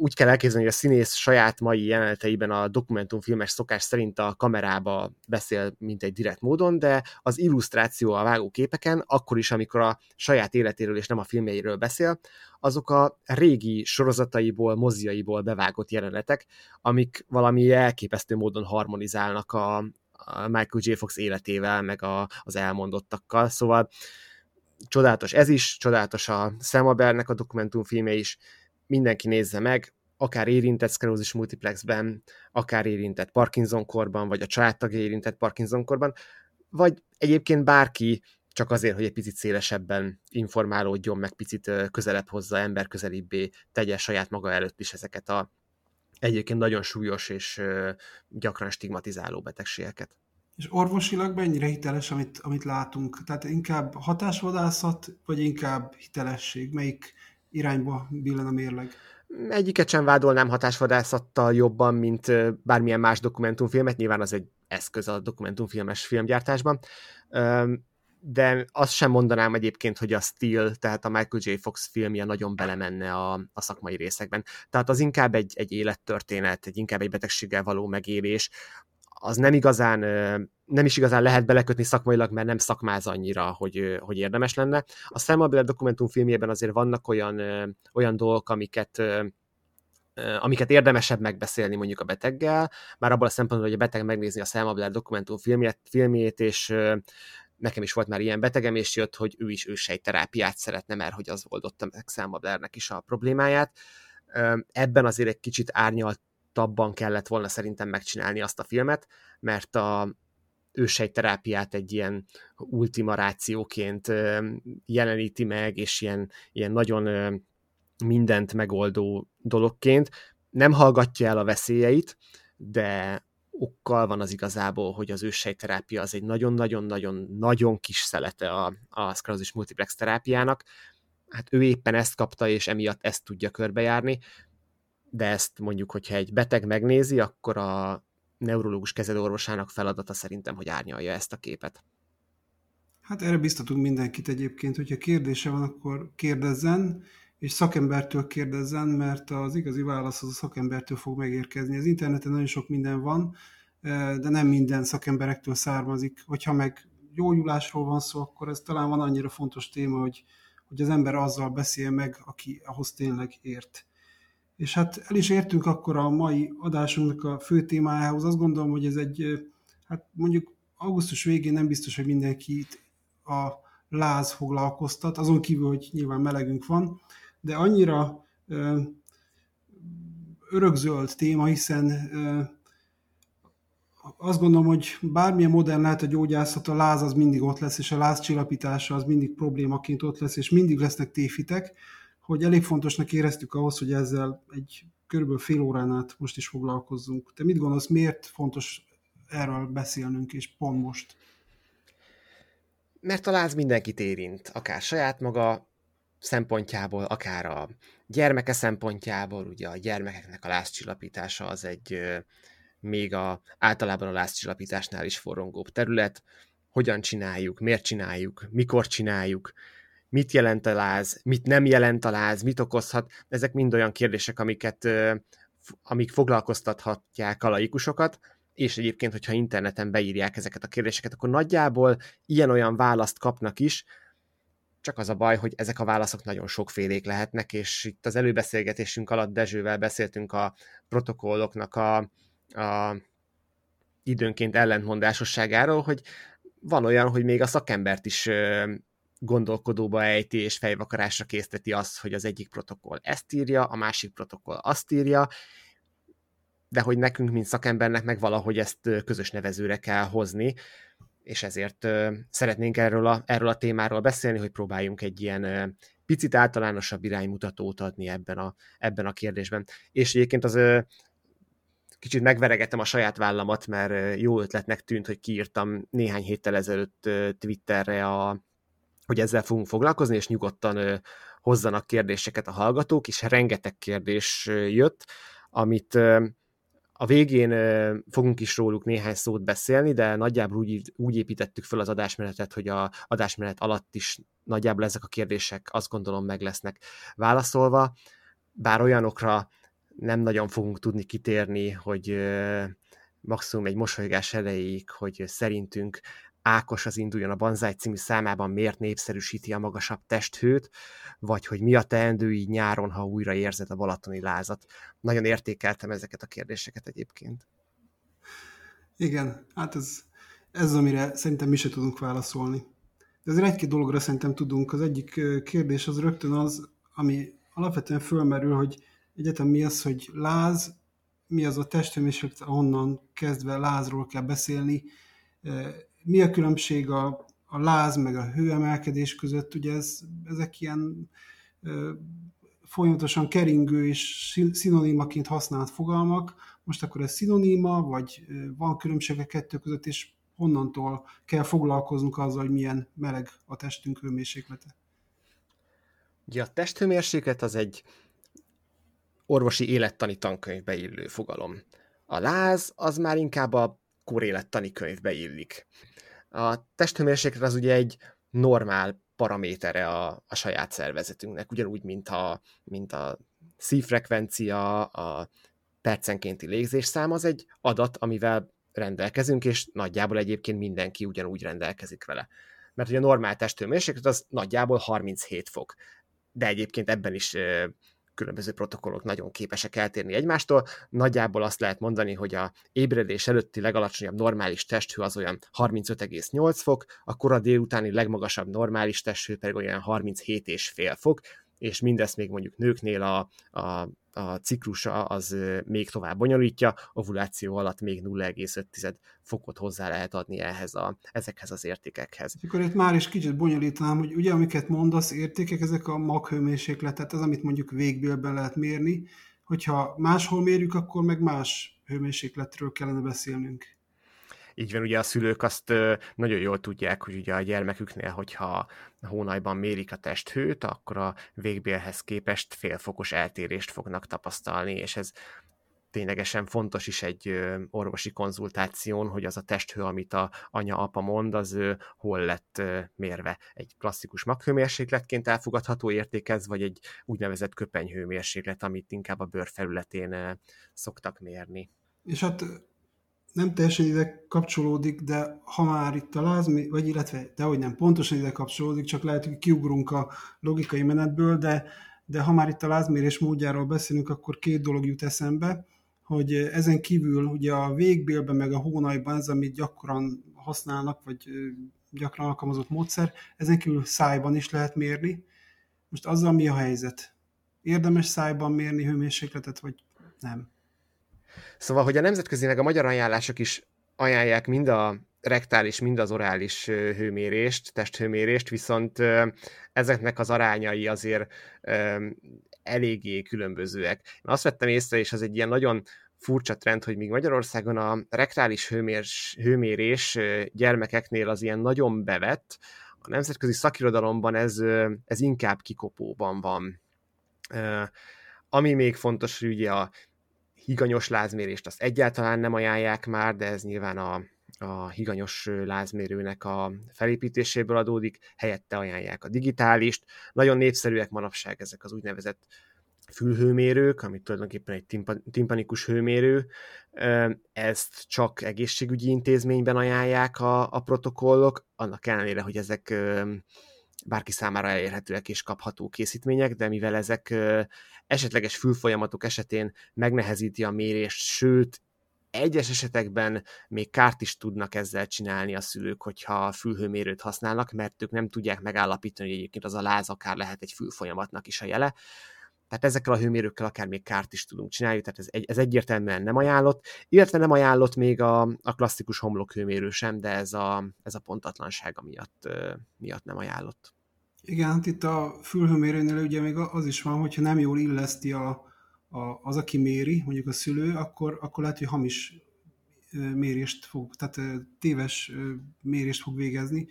úgy kell elképzelni, hogy a színész saját mai jeleneteiben a dokumentumfilmes szokás szerint a kamerába beszél, mint egy direkt módon, de az illusztráció a vágóképeken, akkor is, amikor a saját életéről és nem a filmjeiről beszél, azok a régi sorozataiból, moziaiból bevágott jelenetek, amik valami elképesztő módon harmonizálnak a, a Michael J. Fox életével, meg a, az elmondottakkal, szóval csodálatos ez is, csodálatos a Sam Abernek a dokumentumfilme is, mindenki nézze meg, akár érintett szkerózis multiplexben, akár érintett Parkinson-korban, vagy a családtagja érintett Parkinson-korban, vagy egyébként bárki csak azért, hogy egy picit szélesebben informálódjon, meg picit közelebb hozza, ember közelibbé tegye saját maga előtt is ezeket a egyébként nagyon súlyos és gyakran stigmatizáló betegségeket. És orvosilag mennyire hiteles, amit, amit látunk? Tehát inkább hatásvadászat, vagy inkább hitelesség? Melyik irányba billen a mérleg? Egyiket sem vádolnám hatásvadászattal jobban, mint bármilyen más dokumentumfilmet, nyilván az egy eszköz a dokumentumfilmes filmgyártásban, de azt sem mondanám egyébként, hogy a Steel, tehát a Michael J. Fox filmje nagyon belemenne a, a szakmai részekben. Tehát az inkább egy, egy élettörténet, egy inkább egy betegséggel való megélés, az nem igazán, nem is igazán lehet belekötni szakmailag, mert nem szakmáz annyira, hogy, hogy érdemes lenne. A Selma Blair dokumentumfilmjében azért vannak olyan, olyan dolgok, amiket amiket érdemesebb megbeszélni mondjuk a beteggel, már abban a szempontból, hogy a beteg megnézi a Selma Blair dokumentumfilmjét, filmjét, és nekem is volt már ilyen betegem, és jött, hogy ő is ősejterápiát szeretne, mert hogy az oldotta meg Selma Blairnek is a problémáját. Ebben azért egy kicsit árnyalt tabban kellett volna szerintem megcsinálni azt a filmet, mert a ősejterápiát egy ilyen ultima rációként jeleníti meg, és ilyen, ilyen nagyon mindent megoldó dologként. Nem hallgatja el a veszélyeit, de okkal van az igazából, hogy az ősejterápia az egy nagyon-nagyon-nagyon-nagyon kis szelete a, a szklerózis multiplex terápiának. Hát ő éppen ezt kapta, és emiatt ezt tudja körbejárni de ezt mondjuk, hogyha egy beteg megnézi, akkor a neurológus kezelőorvosának feladata szerintem, hogy árnyalja ezt a képet. Hát erre biztatunk mindenkit egyébként, hogyha kérdése van, akkor kérdezzen, és szakembertől kérdezzen, mert az igazi válasz az a szakembertől fog megérkezni. Az interneten nagyon sok minden van, eh, de nem minden szakemberektől származik. Hogyha meg gyógyulásról van szó, akkor ez talán van annyira fontos téma, hogy, hogy az ember azzal beszél meg, aki ahhoz tényleg ért. És hát el is értünk akkor a mai adásunknak a fő témájához. Azt gondolom, hogy ez egy, hát mondjuk augusztus végén nem biztos, hogy mindenkit a láz foglalkoztat, azon kívül, hogy nyilván melegünk van, de annyira ö, örökzöld téma, hiszen ö, azt gondolom, hogy bármilyen modern lehet a gyógyászat, a láz az mindig ott lesz, és a láz csillapítása az mindig problémaként ott lesz, és mindig lesznek téfitek, hogy elég fontosnak éreztük ahhoz, hogy ezzel egy körülbelül fél órán át most is foglalkozzunk. Te mit gondolsz, miért fontos erről beszélnünk, és pont most? Mert a láz mindenkit érint, akár saját maga szempontjából, akár a gyermeke szempontjából, ugye a gyermekeknek a lázcsillapítása az egy még a, általában a lázcsillapításnál is forrongóbb terület. Hogyan csináljuk, miért csináljuk, mikor csináljuk, mit jelent a láz, mit nem jelent a láz, mit okozhat. Ezek mind olyan kérdések, amiket, amik foglalkoztathatják a laikusokat, és egyébként, hogyha interneten beírják ezeket a kérdéseket, akkor nagyjából ilyen-olyan választ kapnak is, csak az a baj, hogy ezek a válaszok nagyon sokfélék lehetnek, és itt az előbeszélgetésünk alatt Dezsővel beszéltünk a protokolloknak a, a időnként ellentmondásosságáról, hogy van olyan, hogy még a szakembert is gondolkodóba ejti és fejvakarásra készteti azt, hogy az egyik protokoll ezt írja, a másik protokoll azt írja, de hogy nekünk, mint szakembernek meg valahogy ezt közös nevezőre kell hozni, és ezért szeretnénk erről a, erről a témáról beszélni, hogy próbáljunk egy ilyen picit általánosabb iránymutatót adni ebben a, ebben a kérdésben. És egyébként az kicsit megveregettem a saját vállamat, mert jó ötletnek tűnt, hogy kiírtam néhány héttel ezelőtt Twitterre, a, hogy ezzel fogunk foglalkozni, és nyugodtan hozzanak kérdéseket a hallgatók, és rengeteg kérdés jött, amit a végén fogunk is róluk néhány szót beszélni, de nagyjából úgy, úgy építettük fel az adásmenetet, hogy a adásmenet alatt is nagyjából ezek a kérdések azt gondolom meg lesznek válaszolva, bár olyanokra nem nagyon fogunk tudni kitérni, hogy maximum egy mosolygás elejéig, hogy szerintünk Ákos az induljon a Banzai című számában miért népszerűsíti a magasabb testhőt, vagy hogy mi a teendő így nyáron, ha újra érzed a balatoni lázat. Nagyon értékeltem ezeket a kérdéseket egyébként. Igen, hát ez, ez amire szerintem mi se tudunk válaszolni. De azért egy-két dologra szerintem tudunk. Az egyik kérdés az rögtön az, ami alapvetően fölmerül, hogy egyetem mi az, hogy láz, mi az a testhőmérséklet, ahonnan kezdve lázról kell beszélni, mi a különbség a, a láz meg a hőemelkedés között? Ugye ez, ezek ilyen ö, folyamatosan keringő és szinonimaként használt fogalmak. Most akkor ez szinoníma, vagy van különbség a kettő között, és honnantól kell foglalkoznunk azzal, hogy milyen meleg a testünk hőmérséklete? Ugye a testhőmérséklet az egy orvosi élettani tankönyvbe illő fogalom. A láz az már inkább a korélettani könyvbe illik. A testhőmérséklet az ugye egy normál paramétere a, a saját szervezetünknek, ugyanúgy, mint a, mint a szívfrekvencia, a percenkénti légzésszám, az egy adat, amivel rendelkezünk, és nagyjából egyébként mindenki ugyanúgy rendelkezik vele. Mert ugye a normál testhőmérséklet az nagyjából 37 fok. De egyébként ebben is különböző protokollok nagyon képesek eltérni egymástól. Nagyjából azt lehet mondani, hogy a ébredés előtti legalacsonyabb normális testhő az olyan 35,8 fok, a kora délutáni legmagasabb normális testhő pedig olyan 37,5 fok, és mindezt még mondjuk nőknél a, a, a ciklusa az még tovább bonyolítja, ovuláció alatt még 0,5 fokot hozzá lehet adni ehhez a, ezekhez az értékekhez. Akkor itt már is kicsit bonyolítanám, hogy ugye amiket mondasz, értékek, ezek a maghőmérsékletet, az, amit mondjuk végbélben lehet mérni, hogyha máshol mérjük, akkor meg más hőmérsékletről kellene beszélnünk. Így van, ugye a szülők azt nagyon jól tudják, hogy ugye a gyermeküknél, hogyha hónajban mérik a testhőt, akkor a végbélhez képest félfokos eltérést fognak tapasztalni, és ez ténylegesen fontos is egy orvosi konzultáción, hogy az a testhő, amit a anya-apa mond, az hol lett mérve. Egy klasszikus maghőmérsékletként elfogadható értékez, vagy egy úgynevezett köpenyhőmérséklet, amit inkább a bőr felületén szoktak mérni. És hát nem teljesen ide kapcsolódik, de ha már itt a lázmi, vagy illetve, de hogy nem pontosan ide kapcsolódik, csak lehet, hogy kiugrunk a logikai menetből, de, de ha már itt a lázmérés módjáról beszélünk, akkor két dolog jut eszembe hogy ezen kívül ugye a végbélben meg a hónajban ez, amit gyakran használnak, vagy gyakran alkalmazott módszer, ezen kívül szájban is lehet mérni. Most azzal mi a helyzet? Érdemes szájban mérni hőmérsékletet, vagy nem? Szóval, hogy a nemzetközi meg a magyar ajánlások is ajánlják mind a rektális, mind az orális hőmérést, testhőmérést, viszont ezeknek az arányai azért eléggé különbözőek. Én azt vettem észre, és az egy ilyen nagyon furcsa trend, hogy míg Magyarországon a rektális hőmérés, hőmérés gyermekeknél az ilyen nagyon bevett, a nemzetközi szakirodalomban ez, ez inkább kikopóban van. Ami még fontos, hogy ugye a higanyos lázmérést azt egyáltalán nem ajánlják már, de ez nyilván a, a higanyos lázmérőnek a felépítéséből adódik, helyette ajánlják a digitálist. Nagyon népszerűek manapság ezek az úgynevezett fülhőmérők, amit tulajdonképpen egy timpanikus hőmérő, ezt csak egészségügyi intézményben ajánlják a, a protokollok, annak ellenére, hogy ezek bárki számára elérhetőek és kapható készítmények, de mivel ezek esetleges fülfolyamatok esetén megnehezíti a mérést, sőt, egyes esetekben még kárt is tudnak ezzel csinálni a szülők, hogyha fülhőmérőt használnak, mert ők nem tudják megállapítani, hogy egyébként az a láz akár lehet egy fülfolyamatnak is a jele. Tehát ezekkel a hőmérőkkel akár még kárt is tudunk csinálni, tehát ez, egy, ez egyértelműen nem ajánlott, illetve nem ajánlott még a, a klasszikus homlokhőmérő sem, de ez a, ez a pontatlansága miatt, miatt nem ajánlott. Igen, hát itt a fülhőmérőnél ugye még az is van, hogyha nem jól illeszti a, a, az, aki méri, mondjuk a szülő, akkor, akkor lehet, hogy hamis mérést fog, tehát téves mérést fog végezni.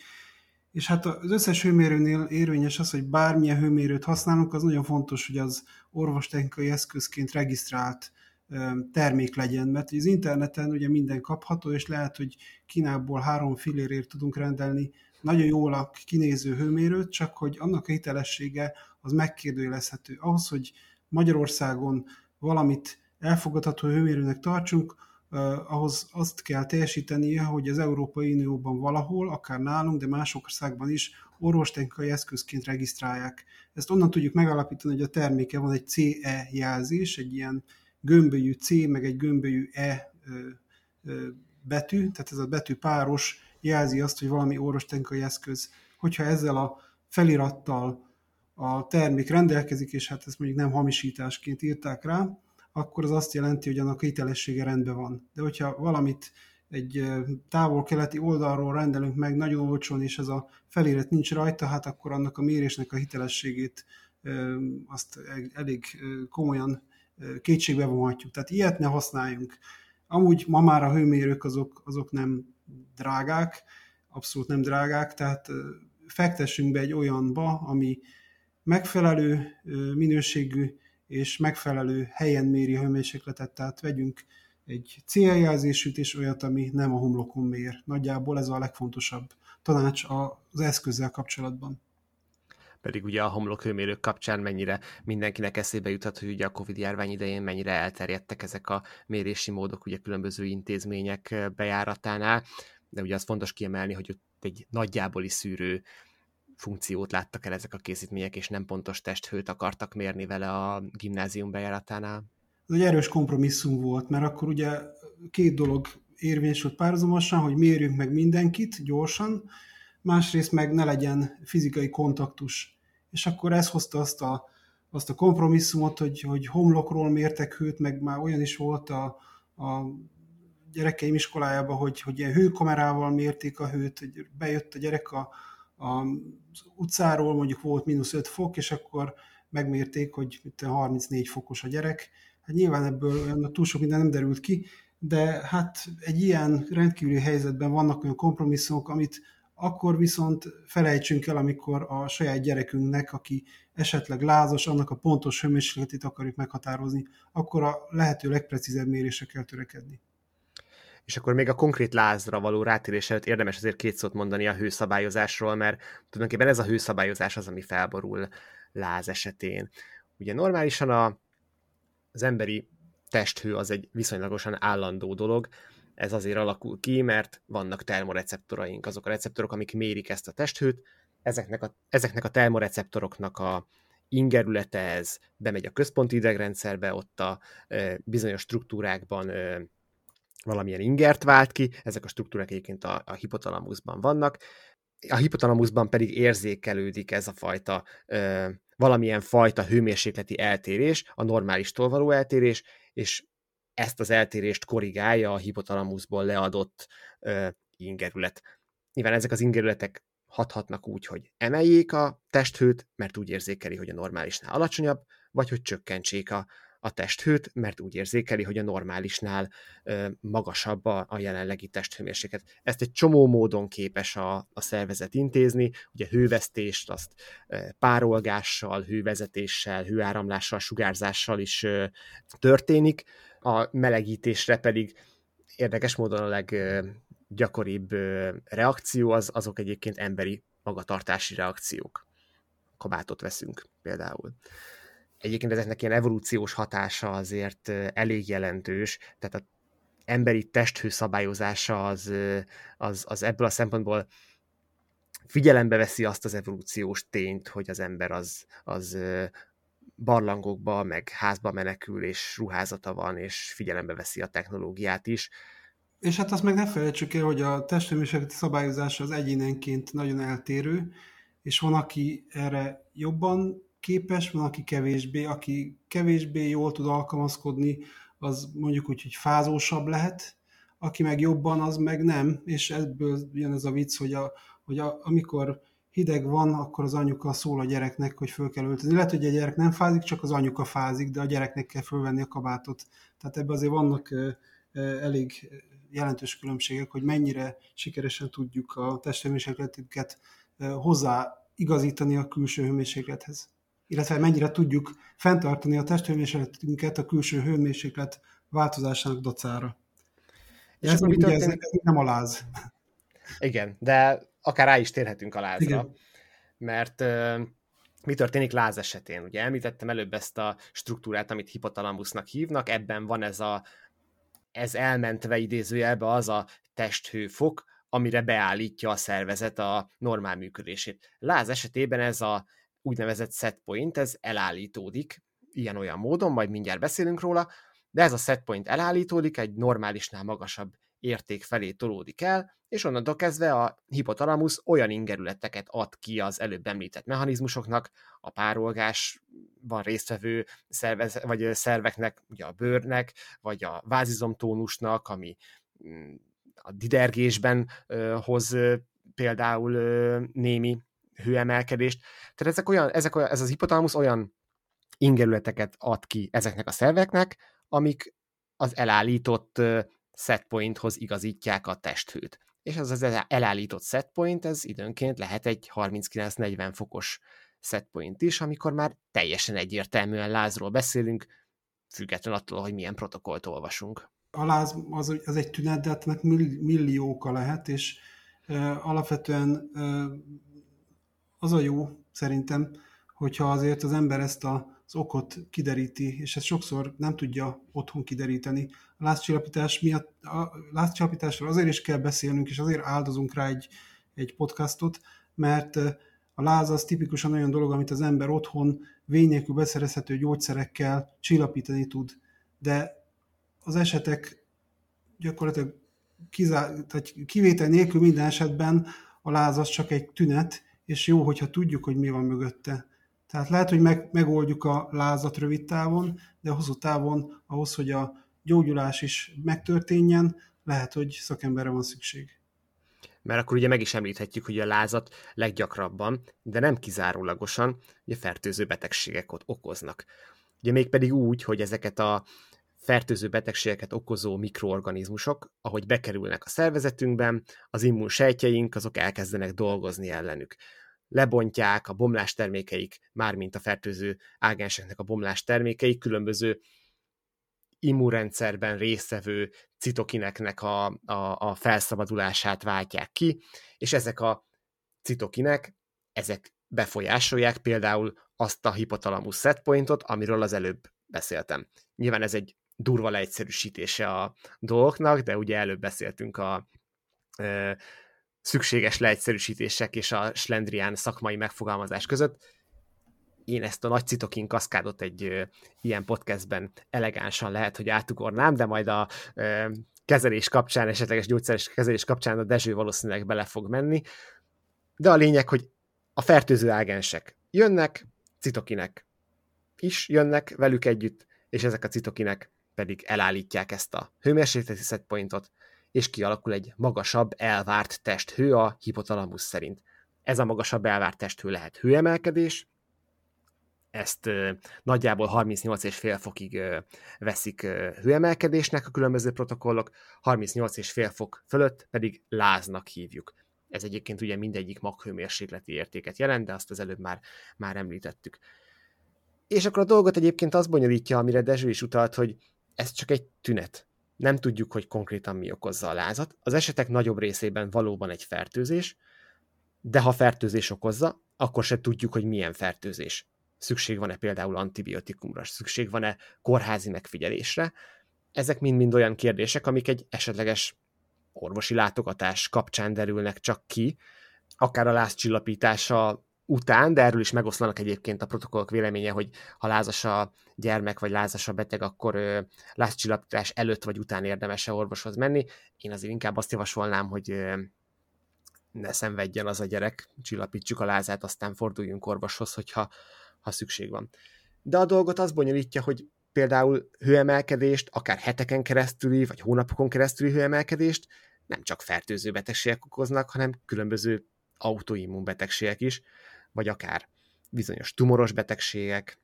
És hát az összes hőmérőnél érvényes az, hogy bármilyen hőmérőt használunk, az nagyon fontos, hogy az orvostechnikai eszközként regisztrált termék legyen, mert az interneten ugye minden kapható, és lehet, hogy Kínából három fillérért tudunk rendelni nagyon jól a kinéző hőmérőt, csak hogy annak a hitelessége az megkérdőjelezhető. Ahhoz, hogy Magyarországon valamit elfogadható hőmérőnek tartsunk, ahhoz azt kell teljesítenie, hogy az Európai Unióban valahol, akár nálunk, de más országban is orvostechnikai eszközként regisztrálják. Ezt onnan tudjuk megalapítani, hogy a terméke van egy CE jelzés, egy ilyen gömbölyű C, meg egy gömbölyű E betű, tehát ez a betű páros jelzi azt, hogy valami orvostechnikai eszköz. Hogyha ezzel a felirattal a termék rendelkezik, és hát ezt mondjuk nem hamisításként írták rá, akkor az azt jelenti, hogy annak hitelessége rendben van. De hogyha valamit egy távol-keleti oldalról rendelünk meg nagyon olcsón, és ez a felirat nincs rajta, hát akkor annak a mérésnek a hitelességét azt elég komolyan kétségbe vonhatjuk. Tehát ilyet ne használjunk. Amúgy ma már a hőmérők azok, azok nem drágák, abszolút nem drágák, tehát fektessünk be egy olyanba, ami megfelelő minőségű és megfelelő helyen méri a hőmérsékletet, tehát vegyünk egy céljelzésűt és olyat, ami nem a homlokon mér. Nagyjából ez a legfontosabb tanács az eszközzel kapcsolatban pedig ugye a homlokhőmérők kapcsán mennyire mindenkinek eszébe juthat, hogy ugye a Covid járvány idején mennyire elterjedtek ezek a mérési módok ugye különböző intézmények bejáratánál, de ugye az fontos kiemelni, hogy ott egy nagyjáboli szűrő funkciót láttak el ezek a készítmények, és nem pontos testhőt akartak mérni vele a gimnázium bejáratánál. Ez egy erős kompromisszum volt, mert akkor ugye két dolog érvényesült párhuzamosan, hogy mérjünk meg mindenkit gyorsan, másrészt meg ne legyen fizikai kontaktus. És akkor ez hozta azt a, azt a kompromisszumot, hogy, hogy homlokról mértek hőt, meg már olyan is volt a, a gyerekeim iskolájában, hogy, hogy ilyen hőkamerával mérték a hőt, hogy bejött a gyerek a, a utcáról, mondjuk volt mínusz 5 fok, és akkor megmérték, hogy 34 fokos a gyerek. Hát nyilván ebből túl sok minden nem derült ki, de hát egy ilyen rendkívüli helyzetben vannak olyan kompromisszumok, amit akkor viszont felejtsünk el, amikor a saját gyerekünknek, aki esetleg lázas, annak a pontos hőmérsékletét akarjuk meghatározni, akkor a lehető legprecízebb mérésre kell törekedni. És akkor még a konkrét lázra való rátérés előtt érdemes azért két szót mondani a hőszabályozásról, mert tulajdonképpen ez a hőszabályozás az, ami felborul láz esetén. Ugye normálisan a, az emberi testhő az egy viszonylagosan állandó dolog, ez azért alakul ki, mert vannak termoreceptoraink, azok a receptorok, amik mérik ezt a testhőt, ezeknek a, ezeknek a termoreceptoroknak a ingerülete ez bemegy a központi idegrendszerbe, ott a e, bizonyos struktúrákban e, valamilyen ingert vált ki, ezek a struktúrák egyébként a, a hipotalamuszban vannak, a hipotalamuszban pedig érzékelődik ez a fajta e, valamilyen fajta hőmérsékleti eltérés, a normálistól való eltérés, és ezt az eltérést korrigálja a hipotalamuszból leadott ö, ingerület. Nyilván ezek az ingerületek hathatnak úgy, hogy emeljék a testhőt, mert úgy érzékeli, hogy a normálisnál alacsonyabb, vagy hogy csökkentsék a, a testhőt, mert úgy érzékeli, hogy a normálisnál magasabb a, a jelenlegi testhőmérséklet. Ezt egy csomó módon képes a, a szervezet intézni, ugye hővesztést, azt párolgással, hővezetéssel, hőáramlással, sugárzással is történik, a melegítésre pedig érdekes módon a leggyakoribb reakció az, azok egyébként emberi magatartási reakciók. Kabátot veszünk például. Egyébként ezeknek ilyen evolúciós hatása azért elég jelentős, tehát az emberi testhő szabályozása az, az, az ebből a szempontból figyelembe veszi azt az evolúciós tényt, hogy az ember az, az barlangokba, meg házba menekül, és ruházata van, és figyelembe veszi a technológiát is. És hát azt meg ne felejtsük el, hogy a testhőmérsékleti szabályozása az egyénenként nagyon eltérő, és van, aki erre jobban képes, van, aki kevésbé. Aki kevésbé jól tud alkalmazkodni, az mondjuk úgy, hogy fázósabb lehet, aki meg jobban, az meg nem, és ebből jön ez a vicc, hogy, a, hogy a, amikor hideg van, akkor az anyuka szól a gyereknek, hogy föl kell öltözni. Lehet, hogy a gyerek nem fázik, csak az anyuka fázik, de a gyereknek kell fölvenni a kabátot. Tehát ebben azért vannak elég jelentős különbségek, hogy mennyire sikeresen tudjuk a testhőmérsékletünket hozzá igazítani a külső hőmérséklethez. Illetve mennyire tudjuk fenntartani a testhőmérsékletünket a külső hőmérséklet változásának dacára. És ez, ugye ez nem a láz. Igen, de akár rá is térhetünk a lázra, Igen. mert uh, mi történik láz esetén? Ugye említettem előbb ezt a struktúrát, amit hipotalamusznak hívnak, ebben van ez a ez elmentve idézőjelbe az a testhőfok, amire beállítja a szervezet a normál működését. Láz esetében ez a úgynevezett set point, ez elállítódik ilyen-olyan módon, majd mindjárt beszélünk róla, de ez a set point elállítódik, egy normálisnál magasabb érték felé tolódik el, és onnantól kezdve a hipotalamusz olyan ingerületeket ad ki az előbb említett mechanizmusoknak, a párolgásban résztvevő szervez, vagy szerveknek, ugye a bőrnek, vagy a vázizomtónusnak, ami mm, a didergésben hoz például némi hőemelkedést. Tehát ezek olyan, ezek olyan, ez az hipotalamusz olyan ingerületeket ad ki ezeknek a szerveknek, amik az elállított setpointhoz igazítják a testhőt. És az az elállított setpoint, ez időnként lehet egy 39-40 fokos setpoint is, amikor már teljesen egyértelműen lázról beszélünk, független attól, hogy milyen protokollt olvasunk. A láz az, az egy tünet, de hát millió oka lehet, és uh, alapvetően uh, az a jó szerintem, hogyha azért az ember ezt a az okot kideríti, és ezt sokszor nem tudja otthon kideríteni. A lázcsillapítás miatt, a lázcsillapításról azért is kell beszélnünk, és azért áldozunk rá egy, egy podcastot, mert a láz az tipikusan olyan dolog, amit az ember otthon vényekül beszerezhető gyógyszerekkel csillapítani tud. De az esetek gyakorlatilag kizá, tehát kivétel nélkül minden esetben a láz az csak egy tünet, és jó, hogyha tudjuk, hogy mi van mögötte. Tehát lehet, hogy meg, megoldjuk a lázat rövid távon, de hosszú távon ahhoz, hogy a gyógyulás is megtörténjen, lehet, hogy szakemberre van szükség. Mert akkor ugye meg is említhetjük, hogy a lázat leggyakrabban, de nem kizárólagosan, ugye fertőző betegségek ott okoznak. Ugye mégpedig úgy, hogy ezeket a fertőző betegségeket okozó mikroorganizmusok, ahogy bekerülnek a szervezetünkben, az immunsejtjeink azok elkezdenek dolgozni ellenük. Lebontják a bomlás termékeik, mármint a fertőző ágenseknek a bomlás termékeik, különböző immunrendszerben résztvevő citokineknek a, a, a felszabadulását váltják ki, és ezek a citokinek, ezek befolyásolják például azt a hipotalamus setpointot, amiről az előbb beszéltem. Nyilván ez egy durva leegyszerűsítése a dolgoknak, de ugye előbb beszéltünk a szükséges leegyszerűsítések és a slendrián szakmai megfogalmazás között. Én ezt a nagy citokin kaszkádot egy ö, ilyen podcastben elegánsan lehet, hogy átugornám, de majd a ö, kezelés kapcsán, esetleges gyógyszeres kezelés kapcsán a Dezső valószínűleg bele fog menni. De a lényeg, hogy a fertőző ágensek jönnek, citokinek is jönnek velük együtt, és ezek a citokinek pedig elállítják ezt a hőmérsékleti setpointot, és kialakul egy magasabb elvárt testhő a hipotalamus szerint. Ez a magasabb elvárt testhő lehet hőemelkedés, ezt ö, nagyjából 38,5 fokig ö, veszik ö, hőemelkedésnek a különböző protokollok, 38,5 fok fölött pedig láznak hívjuk. Ez egyébként ugye mindegyik maghőmérsékleti értéket jelent, de azt az előbb már, már említettük. És akkor a dolgot egyébként az bonyolítja, amire Dezső is utalt, hogy ez csak egy tünet. Nem tudjuk, hogy konkrétan mi okozza a lázat. Az esetek nagyobb részében valóban egy fertőzés, de ha fertőzés okozza, akkor se tudjuk, hogy milyen fertőzés. Szükség van-e például antibiotikumra, szükség van-e kórházi megfigyelésre. Ezek mind-mind olyan kérdések, amik egy esetleges orvosi látogatás kapcsán derülnek csak ki, akár a lázcsillapítása után, de erről is megoszlanak egyébként a protokollok véleménye, hogy ha lázas a gyermek, vagy lázas a beteg, akkor lázcsillapítás előtt vagy után érdemes-e orvoshoz menni. Én azért inkább azt javasolnám, hogy ne szenvedjen az a gyerek, csillapítsuk a lázát, aztán forduljunk orvoshoz, hogyha ha szükség van. De a dolgot az bonyolítja, hogy például hőemelkedést, akár heteken keresztüli, vagy hónapokon keresztüli hőemelkedést nem csak fertőző betegségek okoznak, hanem különböző autoimmun betegségek is, vagy akár bizonyos tumoros betegségek,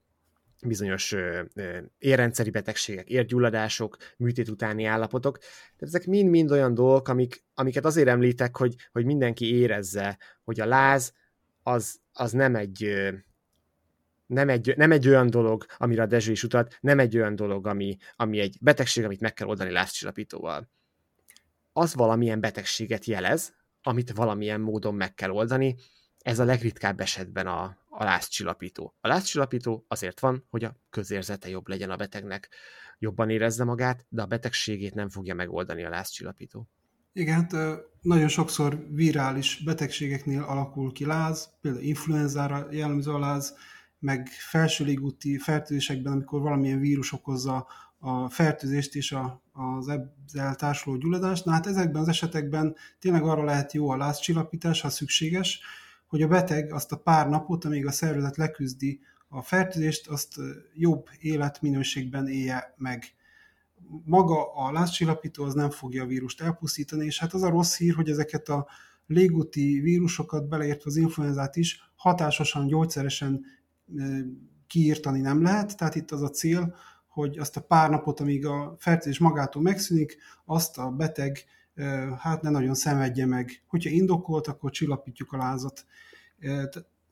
bizonyos ö, ö, érrendszeri betegségek, érgyulladások, műtét utáni állapotok. Tehát ezek mind-mind olyan dolgok, amik, amiket azért említek, hogy, hogy mindenki érezze, hogy a láz az, az nem egy nem egy, nem egy olyan dolog, amire a Dezső is utalt, nem egy olyan dolog, ami, ami egy betegség, amit meg kell oldani lázcsillapítóval. Az valamilyen betegséget jelez, amit valamilyen módon meg kell oldani, ez a legritkább esetben a, a lázcsillapító. A lázcsillapító azért van, hogy a közérzete jobb legyen a betegnek, jobban érezze magát, de a betegségét nem fogja megoldani a lázcsillapító. Igen, hát nagyon sokszor virális betegségeknél alakul ki láz, például influenzára jellemző a láz, meg felső légúti fertőzésekben, amikor valamilyen vírus okozza a fertőzést és a, az ezzel társuló gyulladást. Na hát ezekben az esetekben tényleg arra lehet jó a lázcsillapítás, ha szükséges, hogy a beteg azt a pár napot, amíg a szervezet leküzdi a fertőzést, azt jobb életminőségben élje meg. Maga a lázcsillapító az nem fogja a vírust elpusztítani, és hát az a rossz hír, hogy ezeket a légúti vírusokat, beleértve az influenzát is, hatásosan, gyógyszeresen kiírtani nem lehet, tehát itt az a cél, hogy azt a pár napot, amíg a fertőzés magától megszűnik, azt a beteg hát ne nagyon szenvedje meg. Hogyha indokolt, akkor csillapítjuk a lázat.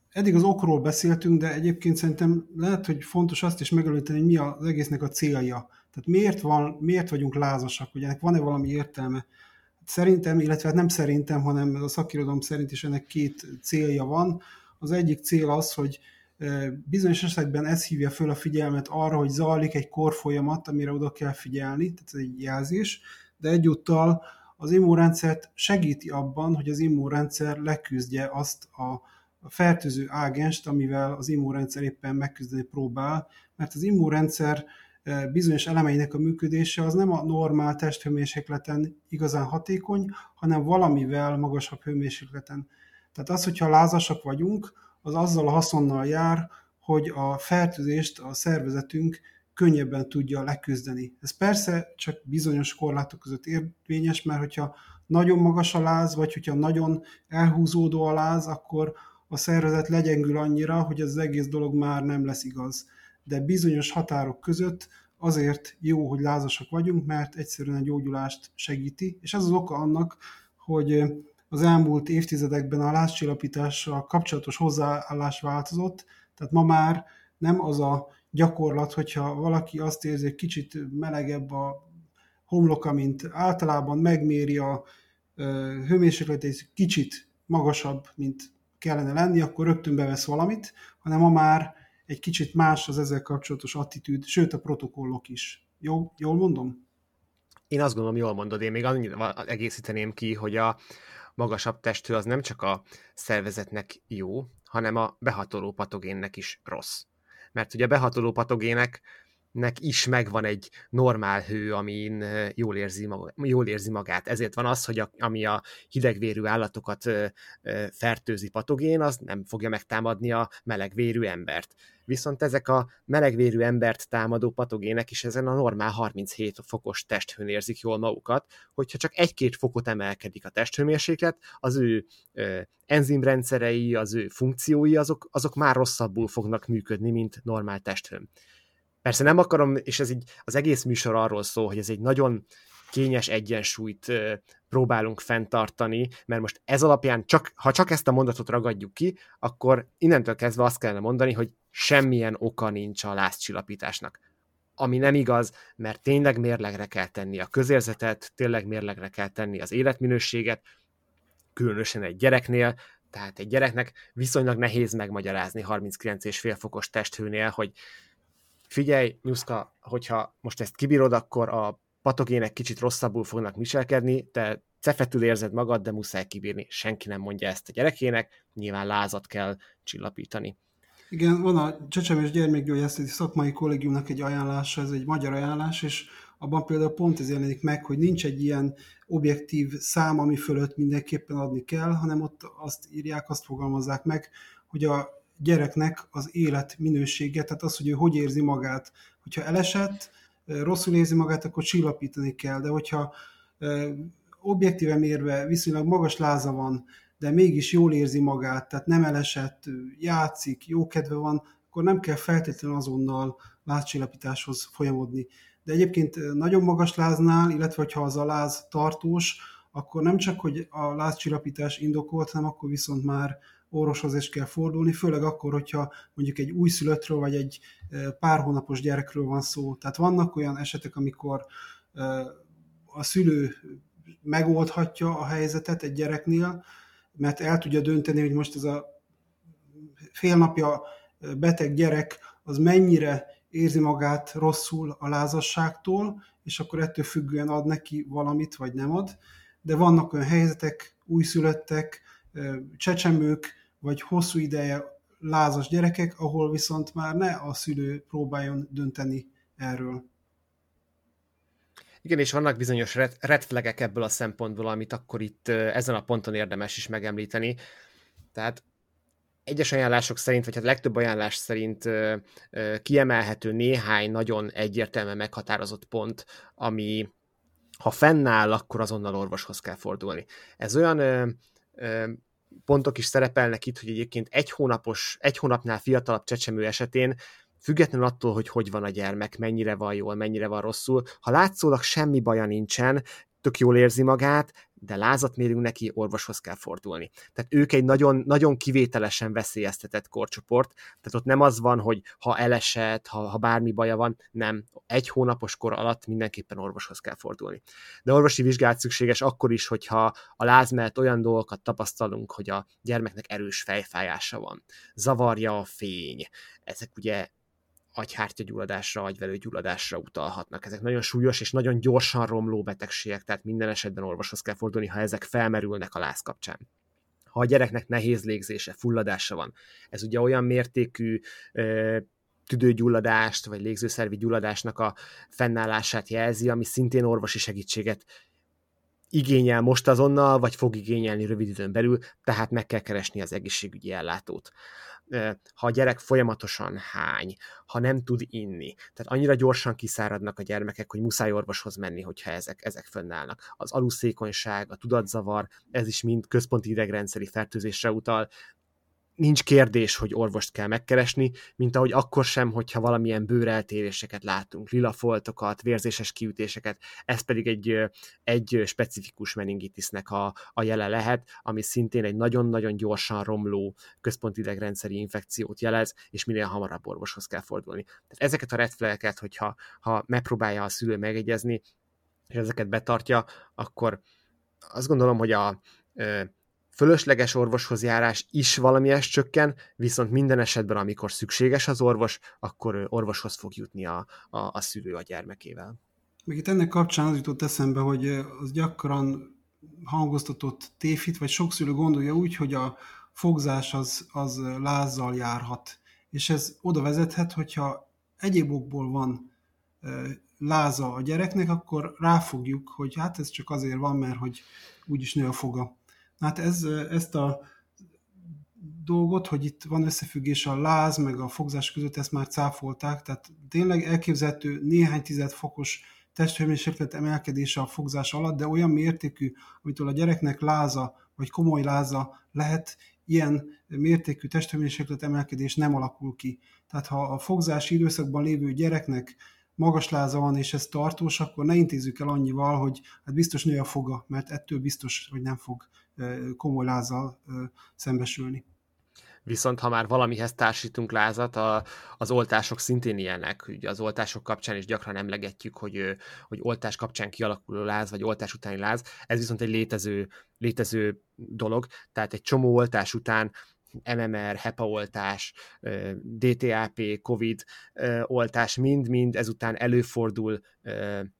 Eddig az okról beszéltünk, de egyébként szerintem lehet, hogy fontos azt is megelőteni, hogy mi az egésznek a célja. Tehát miért, van, miért vagyunk lázasak, hogy ennek van-e valami értelme? Szerintem, illetve hát nem szerintem, hanem a szakirodalom szerint is ennek két célja van. Az egyik cél az, hogy Bizonyos esetekben ez hívja föl a figyelmet arra, hogy zajlik egy korfolyamat, amire oda kell figyelni, tehát ez egy jelzés, de egyúttal az immunrendszert segíti abban, hogy az immunrendszer leküzdje azt a fertőző ágenst, amivel az immunrendszer éppen megküzdeni próbál, mert az immunrendszer bizonyos elemeinek a működése az nem a normál testhőmérsékleten igazán hatékony, hanem valamivel magasabb hőmérsékleten. Tehát az, hogyha lázasak vagyunk, az azzal a haszonnal jár, hogy a fertőzést a szervezetünk könnyebben tudja leküzdeni. Ez persze csak bizonyos korlátok között érvényes, mert hogyha nagyon magas a láz, vagy hogyha nagyon elhúzódó a láz, akkor a szervezet legyengül annyira, hogy az egész dolog már nem lesz igaz. De bizonyos határok között azért jó, hogy lázasak vagyunk, mert egyszerűen a gyógyulást segíti, és ez az oka annak, hogy az elmúlt évtizedekben a lázcsillapítással kapcsolatos hozzáállás változott, tehát ma már nem az a gyakorlat, hogyha valaki azt érzi, hogy kicsit melegebb a homloka, mint általában megméri a hőmérsékletét kicsit magasabb, mint kellene lenni, akkor rögtön bevesz valamit, hanem ma már egy kicsit más az ezzel kapcsolatos attitűd, sőt a protokollok is. Jó, jól mondom? Én azt gondolom, jól mondod, én még annyit egészíteném ki, hogy a magasabb testű az nem csak a szervezetnek jó, hanem a behatoló patogénnek is rossz. Mert ugye behatoló patogének nek is megvan egy normál hő, amin jól érzi, maga, jól érzi magát. Ezért van az, hogy a, ami a hidegvérű állatokat fertőzi patogén, az nem fogja megtámadni a melegvérű embert. Viszont ezek a melegvérű embert támadó patogének is ezen a normál 37 fokos testhőn érzik jól magukat, hogyha csak egy-két fokot emelkedik a testhőmérséklet, az ő ö, enzimrendszerei, az ő funkciói, azok, azok már rosszabbul fognak működni, mint normál testhőn. Persze nem akarom, és ez így az egész műsor arról szól, hogy ez egy nagyon kényes egyensúlyt próbálunk fenntartani, mert most ez alapján, csak, ha csak ezt a mondatot ragadjuk ki, akkor innentől kezdve azt kellene mondani, hogy semmilyen oka nincs a lázcsillapításnak. Ami nem igaz, mert tényleg mérlegre kell tenni a közérzetet, tényleg mérlegre kell tenni az életminőséget, különösen egy gyereknél, tehát egy gyereknek viszonylag nehéz megmagyarázni 39,5 fokos testhőnél, hogy figyelj, Nyuszka, hogyha most ezt kibírod, akkor a patogének kicsit rosszabbul fognak viselkedni, te cefetül érzed magad, de muszáj kibírni. Senki nem mondja ezt a gyerekének, nyilván lázat kell csillapítani. Igen, van a Csecsemés Gyermekgyógyászati Szakmai Kollégiumnak egy ajánlása, ez egy magyar ajánlás, és abban például pont ez jelenik meg, hogy nincs egy ilyen objektív szám, ami fölött mindenképpen adni kell, hanem ott azt írják, azt fogalmazzák meg, hogy a gyereknek az élet minősége, tehát az, hogy ő hogy érzi magát. Hogyha elesett, rosszul érzi magát, akkor csillapítani kell, de hogyha objektíven mérve viszonylag magas láza van, de mégis jól érzi magát, tehát nem elesett, játszik, jó kedve van, akkor nem kell feltétlenül azonnal lázcsillapításhoz folyamodni. De egyébként nagyon magas láznál, illetve ha az a láz tartós, akkor nem csak, hogy a lázcsillapítás indokolt, hanem akkor viszont már orvoshoz is kell fordulni, főleg akkor, hogyha mondjuk egy újszülöttről vagy egy pár hónapos gyerekről van szó. Tehát vannak olyan esetek, amikor a szülő megoldhatja a helyzetet egy gyereknél, mert el tudja dönteni, hogy most ez a fél napja beteg gyerek az mennyire érzi magát rosszul a lázasságtól, és akkor ettől függően ad neki valamit, vagy nem ad. De vannak olyan helyzetek, újszülöttek, csecsemők, vagy hosszú ideje lázas gyerekek, ahol viszont már ne a szülő próbáljon dönteni erről. Igen, és vannak bizonyos flagek ebből a szempontból, amit akkor itt ezen a ponton érdemes is megemlíteni. Tehát egyes ajánlások szerint, vagy hát legtöbb ajánlás szerint kiemelhető néhány nagyon egyértelműen meghatározott pont, ami ha fennáll, akkor azonnal orvoshoz kell fordulni. Ez olyan pontok is szerepelnek itt, hogy egyébként egy hónapos, egy hónapnál fiatalabb csecsemő esetén függetlenül attól, hogy hogy van a gyermek, mennyire van jól, mennyire van rosszul, ha látszólag semmi baja nincsen, tök jól érzi magát, de lázat mérünk neki, orvoshoz kell fordulni. Tehát ők egy nagyon, nagyon kivételesen veszélyeztetett korcsoport, tehát ott nem az van, hogy ha elesett, ha, ha bármi baja van, nem. Egy hónapos kor alatt mindenképpen orvoshoz kell fordulni. De orvosi vizsgálat szükséges akkor is, hogyha a láz mellett olyan dolgokat tapasztalunk, hogy a gyermeknek erős fejfájása van, zavarja a fény, ezek ugye agyhártyagyulladásra, agyvelőgyulladásra utalhatnak. Ezek nagyon súlyos és nagyon gyorsan romló betegségek, tehát minden esetben orvoshoz kell fordulni, ha ezek felmerülnek a láz kapcsán. Ha a gyereknek nehéz légzése, fulladása van, ez ugye olyan mértékű ö, tüdőgyulladást vagy légzőszervi gyulladásnak a fennállását jelzi, ami szintén orvosi segítséget igényel most azonnal, vagy fog igényelni rövid időn belül, tehát meg kell keresni az egészségügyi ellátót ha a gyerek folyamatosan hány, ha nem tud inni. Tehát annyira gyorsan kiszáradnak a gyermekek, hogy muszáj orvoshoz menni, hogyha ezek, ezek fönnállnak. Az aluszékonyság, a tudatzavar, ez is mind központi idegrendszeri fertőzésre utal. Nincs kérdés, hogy orvost kell megkeresni, mint ahogy akkor sem, hogyha valamilyen bőreltéréseket látunk, lila foltokat, vérzéses kiütéseket, ez pedig egy, egy specifikus meningitisnek a, a jele lehet, ami szintén egy nagyon-nagyon gyorsan romló központi idegrendszeri infekciót jelez, és minél hamarabb orvoshoz kell fordulni. Tehát ezeket a redflageket, hogyha ha megpróbálja a szülő megegyezni, és ezeket betartja, akkor azt gondolom, hogy a fölösleges orvoshoz járás is valamilyes csökken, viszont minden esetben, amikor szükséges az orvos, akkor orvoshoz fog jutni a, a, a szülő a gyermekével. Még itt ennek kapcsán az jutott eszembe, hogy az gyakran hangoztatott tévhit, vagy sok szülő gondolja úgy, hogy a fogzás az, az lázzal járhat. És ez oda vezethet, hogyha egyéb okból van láza a gyereknek, akkor ráfogjuk, hogy hát ez csak azért van, mert hogy úgyis nő a foga. Hát ez, ezt a dolgot, hogy itt van összefüggés a láz meg a fogzás között, ezt már cáfolták, tehát tényleg elképzelhető néhány tized fokos testhőmérséklet emelkedése a fogzás alatt, de olyan mértékű, amitől a gyereknek láza, vagy komoly láza lehet, ilyen mértékű testhőmérséklet emelkedés nem alakul ki. Tehát ha a fogzási időszakban lévő gyereknek magas láza van, és ez tartós, akkor ne intézzük el annyival, hogy hát biztos nő a foga, mert ettől biztos, hogy nem fog komoly lázzal szembesülni. Viszont ha már valamihez társítunk lázat, a, az oltások szintén ilyenek. Ugye az oltások kapcsán is gyakran emlegetjük, hogy, hogy oltás kapcsán kialakuló láz, vagy oltás utáni láz. Ez viszont egy létező, létező dolog. Tehát egy csomó oltás után MMR, HEPA oltás, DTAP, COVID oltás, mind-mind ezután előfordul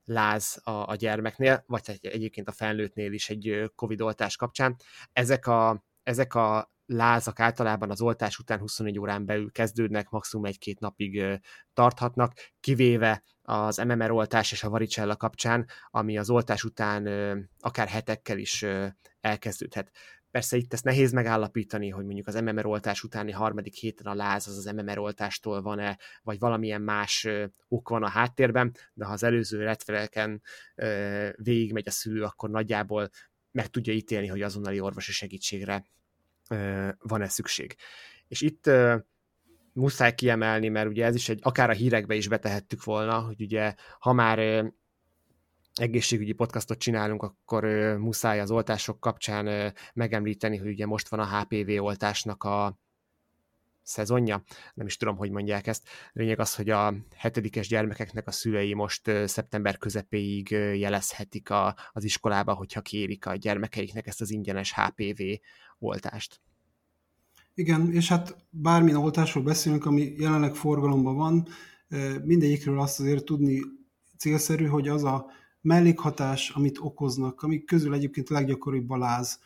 láz a, gyermeknél, vagy egyébként a felnőttnél is egy COVID oltás kapcsán. Ezek a, ezek a lázak általában az oltás után 24 órán belül kezdődnek, maximum egy-két napig tarthatnak, kivéve az MMR oltás és a varicella kapcsán, ami az oltás után akár hetekkel is elkezdődhet. Persze itt ezt nehéz megállapítani, hogy mondjuk az MMR oltás utáni harmadik héten a láz az az MMR oltástól van-e, vagy valamilyen más ok van a háttérben, de ha az előző retfeleken végigmegy a szülő, akkor nagyjából meg tudja ítélni, hogy azonnali orvosi segítségre van-e szükség. És itt muszáj kiemelni, mert ugye ez is egy, akár a hírekbe is betehettük volna, hogy ugye ha már egészségügyi podcastot csinálunk, akkor muszáj az oltások kapcsán megemlíteni, hogy ugye most van a HPV oltásnak a szezonja, nem is tudom, hogy mondják ezt. Lényeg az, hogy a hetedikes gyermekeknek a szülei most szeptember közepéig jelezhetik a, az iskolába, hogyha kérik a gyermekeiknek ezt az ingyenes HPV oltást. Igen, és hát bármilyen oltásról beszélünk, ami jelenleg forgalomban van, mindegyikről azt azért tudni célszerű, hogy az a mellékhatás, amit okoznak, amik közül egyébként leggyakoribb a láz,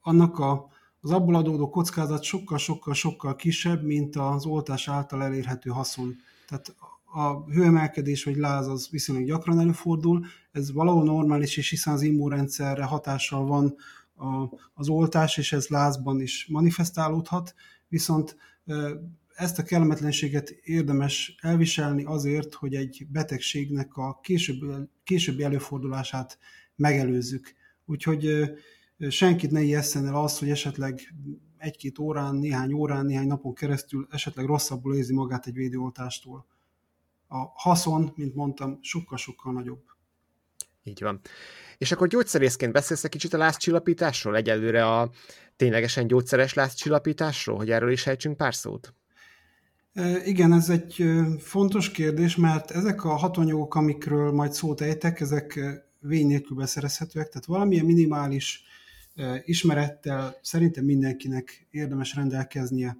annak a, az abból adódó kockázat sokkal-sokkal-sokkal kisebb, mint az oltás által elérhető haszon. Tehát a hőemelkedés vagy láz az viszonylag gyakran előfordul, ez valahol normális, és hiszen az immunrendszerre hatással van a, az oltás, és ez lázban is manifestálódhat, viszont ezt a kellemetlenséget érdemes elviselni azért, hogy egy betegségnek a későbbi, későbbi előfordulását megelőzzük. Úgyhogy senkit ne ijesszen el az, hogy esetleg egy-két órán, néhány órán, néhány napon keresztül esetleg rosszabbul érzi magát egy védőoltástól. A haszon, mint mondtam, sokkal-sokkal nagyobb. Így van. És akkor gyógyszerészként beszélsz egy kicsit a lázcsillapításról? Egyelőre a ténylegesen gyógyszeres lázcsillapításról, hogy erről is ejtsünk pár szót? Igen, ez egy fontos kérdés, mert ezek a hatóanyagok, amikről majd szót ejtek, ezek vény nélkül beszerezhetőek, tehát valamilyen minimális ismerettel szerintem mindenkinek érdemes rendelkeznie.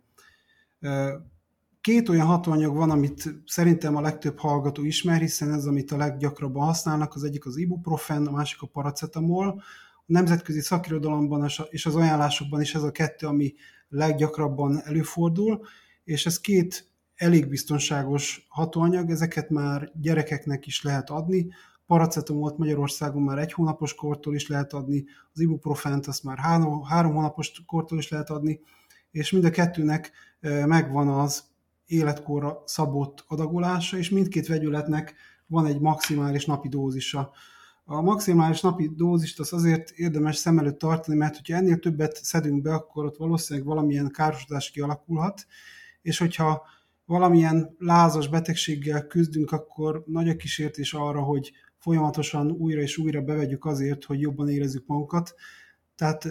Két olyan hatóanyag van, amit szerintem a legtöbb hallgató ismer, hiszen ez, amit a leggyakrabban használnak, az egyik az ibuprofen, a másik a paracetamol. A nemzetközi szakirodalomban és az ajánlásokban is ez a kettő, ami leggyakrabban előfordul, és ez két elég biztonságos hatóanyag, ezeket már gyerekeknek is lehet adni, paracetamolt Magyarországon már egy hónapos kortól is lehet adni, az ibuprofent azt már három, három hónapos kortól is lehet adni, és mind a kettőnek megvan az életkorra szabott adagolása, és mindkét vegyületnek van egy maximális napi dózisa. A maximális napi dózist az azért érdemes szem előtt tartani, mert hogyha ennél többet szedünk be, akkor ott valószínűleg valamilyen károsodás kialakulhat, és hogyha valamilyen lázas betegséggel küzdünk, akkor nagy a kísértés arra, hogy folyamatosan újra és újra bevegyük azért, hogy jobban érezzük magunkat. Tehát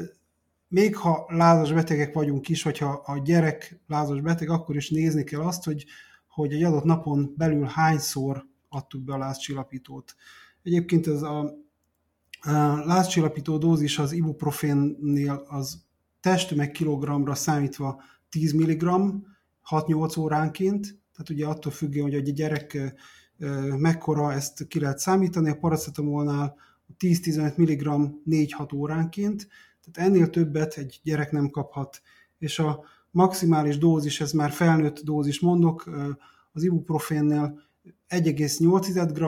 még ha lázas betegek vagyunk is, hogyha a gyerek lázas beteg, akkor is nézni kell azt, hogy, hogy egy adott napon belül hányszor adtuk be a lázcsillapítót. Egyébként ez a, a lázcsillapító dózis az ibuprofénnél az testtömeg kilogramra számítva 10 mg, 6-8 óránként, tehát ugye attól függően, hogy a gyerek mekkora, ezt ki lehet számítani, a paracetamolnál 10-15 mg 4-6 óránként, tehát ennél többet egy gyerek nem kaphat. És a maximális dózis, ez már felnőtt dózis mondok, az ibuprofénnél 1,8 g,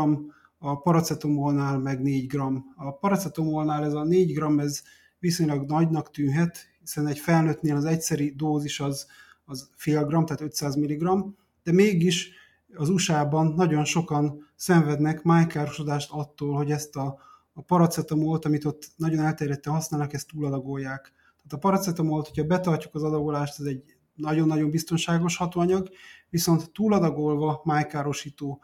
a paracetamolnál meg 4 g. A paracetamolnál ez a 4 g, ez viszonylag nagynak tűnhet, hiszen egy felnőttnél az egyszeri dózis az, az fél gram, tehát 500 mg, de mégis az USA-ban nagyon sokan szenvednek májkárosodást attól, hogy ezt a, a paracetamolt, amit ott nagyon elterjedten használnak, ezt túladagolják. Tehát a paracetamolt, hogyha betartjuk az adagolást, ez egy nagyon-nagyon biztonságos hatóanyag, viszont túladagolva májkárosító.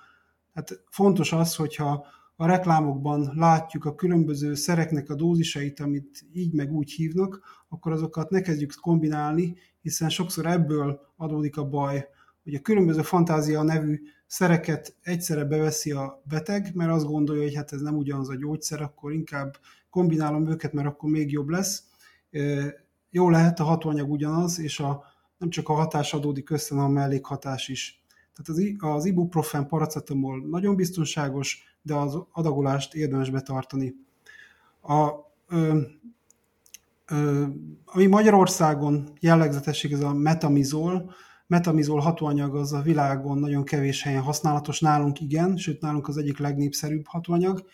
Hát fontos az, hogyha a reklámokban látjuk a különböző szereknek a dózisait, amit így meg úgy hívnak, akkor azokat ne kezdjük kombinálni, hiszen sokszor ebből adódik a baj, hogy a különböző fantázia nevű szereket egyszerre beveszi a beteg, mert azt gondolja, hogy hát ez nem ugyanaz a gyógyszer, akkor inkább kombinálom őket, mert akkor még jobb lesz. Jó lehet, a hatóanyag ugyanaz, és a, nem csak a hatás adódik össze, hanem a mellékhatás is. Tehát az, az ibuprofen, paracetamol nagyon biztonságos, de az adagolást érdemes betartani. A, ö, ö, ami Magyarországon jellegzetesség, ez a metamizol, metamizol hatóanyag az a világon nagyon kevés helyen használatos, nálunk igen, sőt nálunk az egyik legnépszerűbb hatóanyag,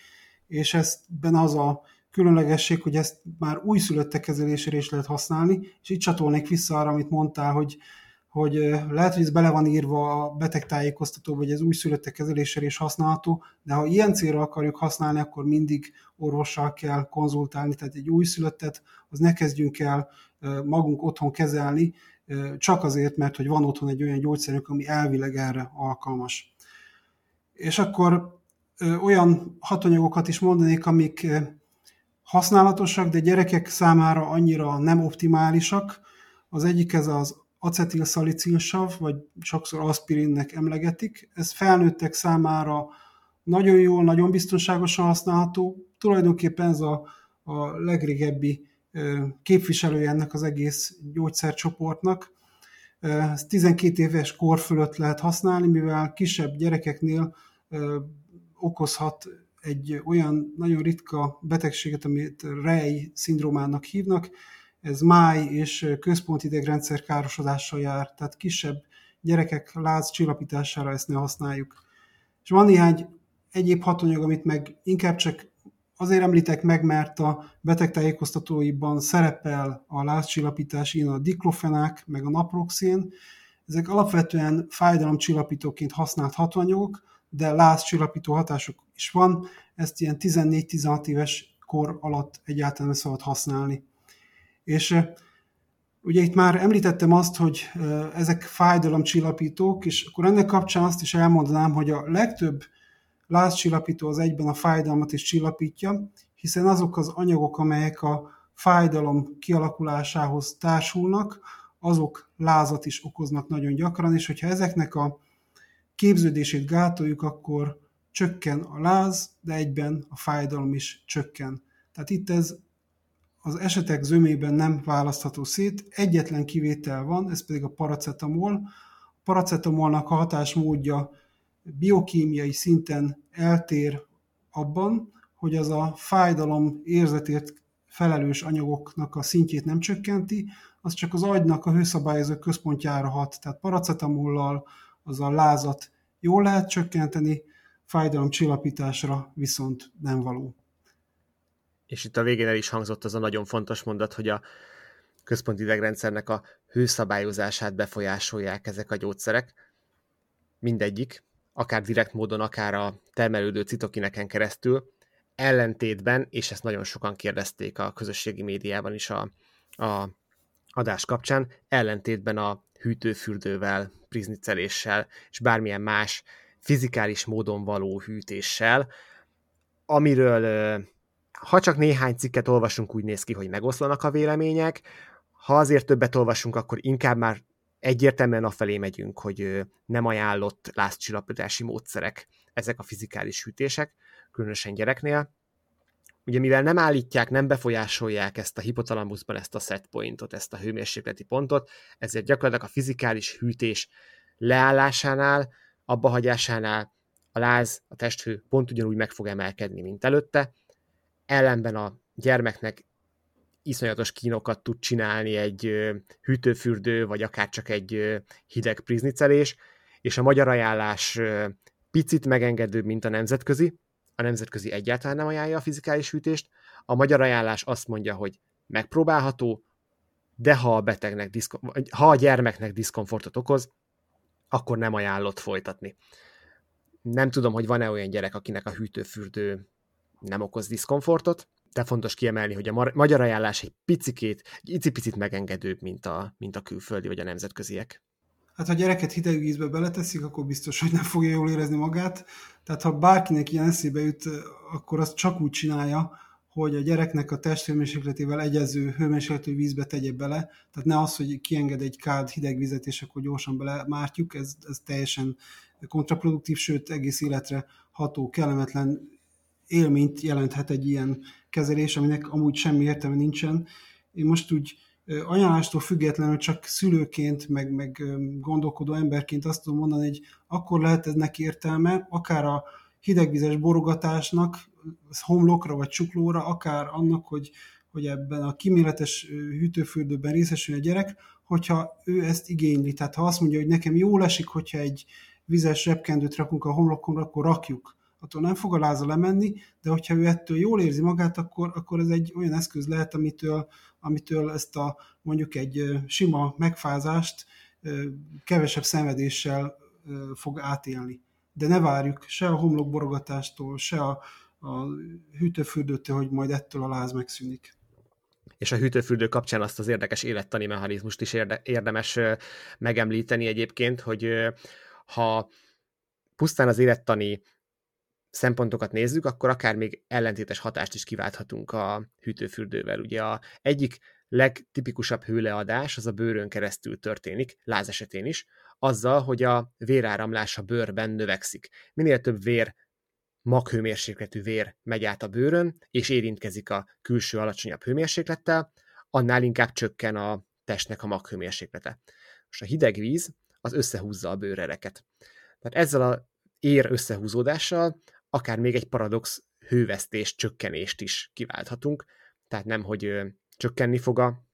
és ezben az a különlegesség, hogy ezt már újszülöttek kezelésére is lehet használni, és itt csatolnék vissza arra, amit mondtál, hogy, hogy lehet, hogy ez bele van írva a betegtájékoztató, vagy ez újszülöttek kezelésére is használható, de ha ilyen célra akarjuk használni, akkor mindig orvossal kell konzultálni, tehát egy újszülöttet, az ne kezdjünk el magunk otthon kezelni, csak azért, mert hogy van otthon egy olyan gyógyszerünk, ami elvileg erre alkalmas. És akkor olyan hatóanyagokat is mondanék, amik használatosak, de gyerekek számára annyira nem optimálisak. Az egyik ez az acetilszalicilsav, vagy sokszor aspirinnek emlegetik. Ez felnőttek számára nagyon jól, nagyon biztonságosan használható. Tulajdonképpen ez a, a legrégebbi képviselője ennek az egész gyógyszercsoportnak. Ezt 12 éves kor fölött lehet használni, mivel kisebb gyerekeknél okozhat egy olyan nagyon ritka betegséget, amit Rey szindrómának hívnak. Ez máj és központi idegrendszer károsodással jár, tehát kisebb gyerekek láz csillapítására ezt ne használjuk. És van néhány egyéb hatóanyag, amit meg inkább csak Azért említek meg, mert a betegtájékoztatóiban szerepel a lázcsillapítás, ilyen a diklofenák, meg a naproxén. Ezek alapvetően fájdalomcsillapítóként használt hatóanyagok, de lázcsillapító hatásuk is van. Ezt ilyen 14-16 éves kor alatt egyáltalán szabad használni. És Ugye itt már említettem azt, hogy ezek fájdalomcsillapítók, és akkor ennek kapcsán azt is elmondanám, hogy a legtöbb lázcsillapító az egyben a fájdalmat is csillapítja, hiszen azok az anyagok, amelyek a fájdalom kialakulásához társulnak, azok lázat is okoznak nagyon gyakran, és hogyha ezeknek a képződését gátoljuk, akkor csökken a láz, de egyben a fájdalom is csökken. Tehát itt ez az esetek zömében nem választható szét, egyetlen kivétel van, ez pedig a paracetamol. A paracetamolnak a hatásmódja biokémiai szinten eltér abban, hogy az a fájdalom érzetért felelős anyagoknak a szintjét nem csökkenti, az csak az agynak a hőszabályozó központjára hat. Tehát paracetamollal az a lázat jól lehet csökkenteni, fájdalom csillapításra viszont nem való. És itt a végén el is hangzott az a nagyon fontos mondat, hogy a központi idegrendszernek a hőszabályozását befolyásolják ezek a gyógyszerek. Mindegyik, akár direkt módon, akár a termelődő citokineken keresztül, ellentétben, és ezt nagyon sokan kérdezték a közösségi médiában is a, a adás kapcsán, ellentétben a hűtőfürdővel, prizniceléssel és bármilyen más fizikális módon való hűtéssel, amiről ha csak néhány cikket olvasunk, úgy néz ki, hogy megoszlanak a vélemények, ha azért többet olvasunk, akkor inkább már egyértelműen afelé megyünk, hogy nem ajánlott lázcsillapítási módszerek ezek a fizikális hűtések, különösen gyereknél. Ugye mivel nem állítják, nem befolyásolják ezt a hipotalamuszban ezt a set pointot, ezt a hőmérsékleti pontot, ezért gyakorlatilag a fizikális hűtés leállásánál, abbahagyásánál a láz, a testhő pont ugyanúgy meg fog emelkedni, mint előtte, ellenben a gyermeknek iszonyatos kínokat tud csinálni egy hűtőfürdő, vagy akár csak egy hideg priznicelés, és a magyar ajánlás picit megengedőbb, mint a nemzetközi. A nemzetközi egyáltalán nem ajánlja a fizikális hűtést. A magyar ajánlás azt mondja, hogy megpróbálható, de ha a betegnek, diszkom- ha a gyermeknek diszkomfortot okoz, akkor nem ajánlott folytatni. Nem tudom, hogy van-e olyan gyerek, akinek a hűtőfürdő nem okoz diszkomfortot, de fontos kiemelni, hogy a magyar ajánlás egy picikét, egy icipicit megengedőbb, mint a, mint a külföldi vagy a nemzetköziek. Hát ha gyereket hideg vízbe beleteszik, akkor biztos, hogy nem fogja jól érezni magát. Tehát ha bárkinek ilyen eszébe jut, akkor azt csak úgy csinálja, hogy a gyereknek a testhőmérsékletével egyező hőmérsékletű vízbe tegye bele, tehát ne az, hogy kienged egy kád hideg vizet, és akkor gyorsan belemártjuk, ez, ez teljesen kontraproduktív, sőt egész életre ható, kellemetlen élményt jelenthet egy ilyen kezelés, aminek amúgy semmi értelme nincsen. Én most úgy ajánlástól függetlenül csak szülőként, meg, meg gondolkodó emberként azt tudom mondani, hogy akkor lehet eznek értelme, akár a hidegvizes borogatásnak, homlokra vagy csuklóra, akár annak, hogy, hogy ebben a kiméletes hűtőfürdőben részesül a gyerek, hogyha ő ezt igényli. Tehát ha azt mondja, hogy nekem jól esik, hogyha egy vizes zsebkendőt rakunk a homlokomra, akkor rakjuk attól nem fog a láza lemenni, de hogyha ő ettől jól érzi magát, akkor, akkor ez egy olyan eszköz lehet, amitől, amitől ezt a mondjuk egy sima megfázást kevesebb szenvedéssel fog átélni. De ne várjuk se a homlokborogatástól, se a, a hűtőfürdőtől, hogy majd ettől a láz megszűnik. És a hűtőfürdő kapcsán azt az érdekes élettani mechanizmust is érde, érdemes megemlíteni egyébként, hogy ha pusztán az élettani szempontokat nézzük, akkor akár még ellentétes hatást is kiválthatunk a hűtőfürdővel. Ugye a egyik legtipikusabb hőleadás az a bőrön keresztül történik, láz esetén is, azzal, hogy a véráramlás a bőrben növekszik. Minél több vér, maghőmérsékletű vér megy át a bőrön, és érintkezik a külső alacsonyabb hőmérséklettel, annál inkább csökken a testnek a maghőmérséklete. Most a hideg víz az összehúzza a bőrereket. Tehát ezzel a ér összehúzódással akár még egy paradox hővesztés, csökkenést is kiválthatunk, tehát nem, hogy csökkenni fog a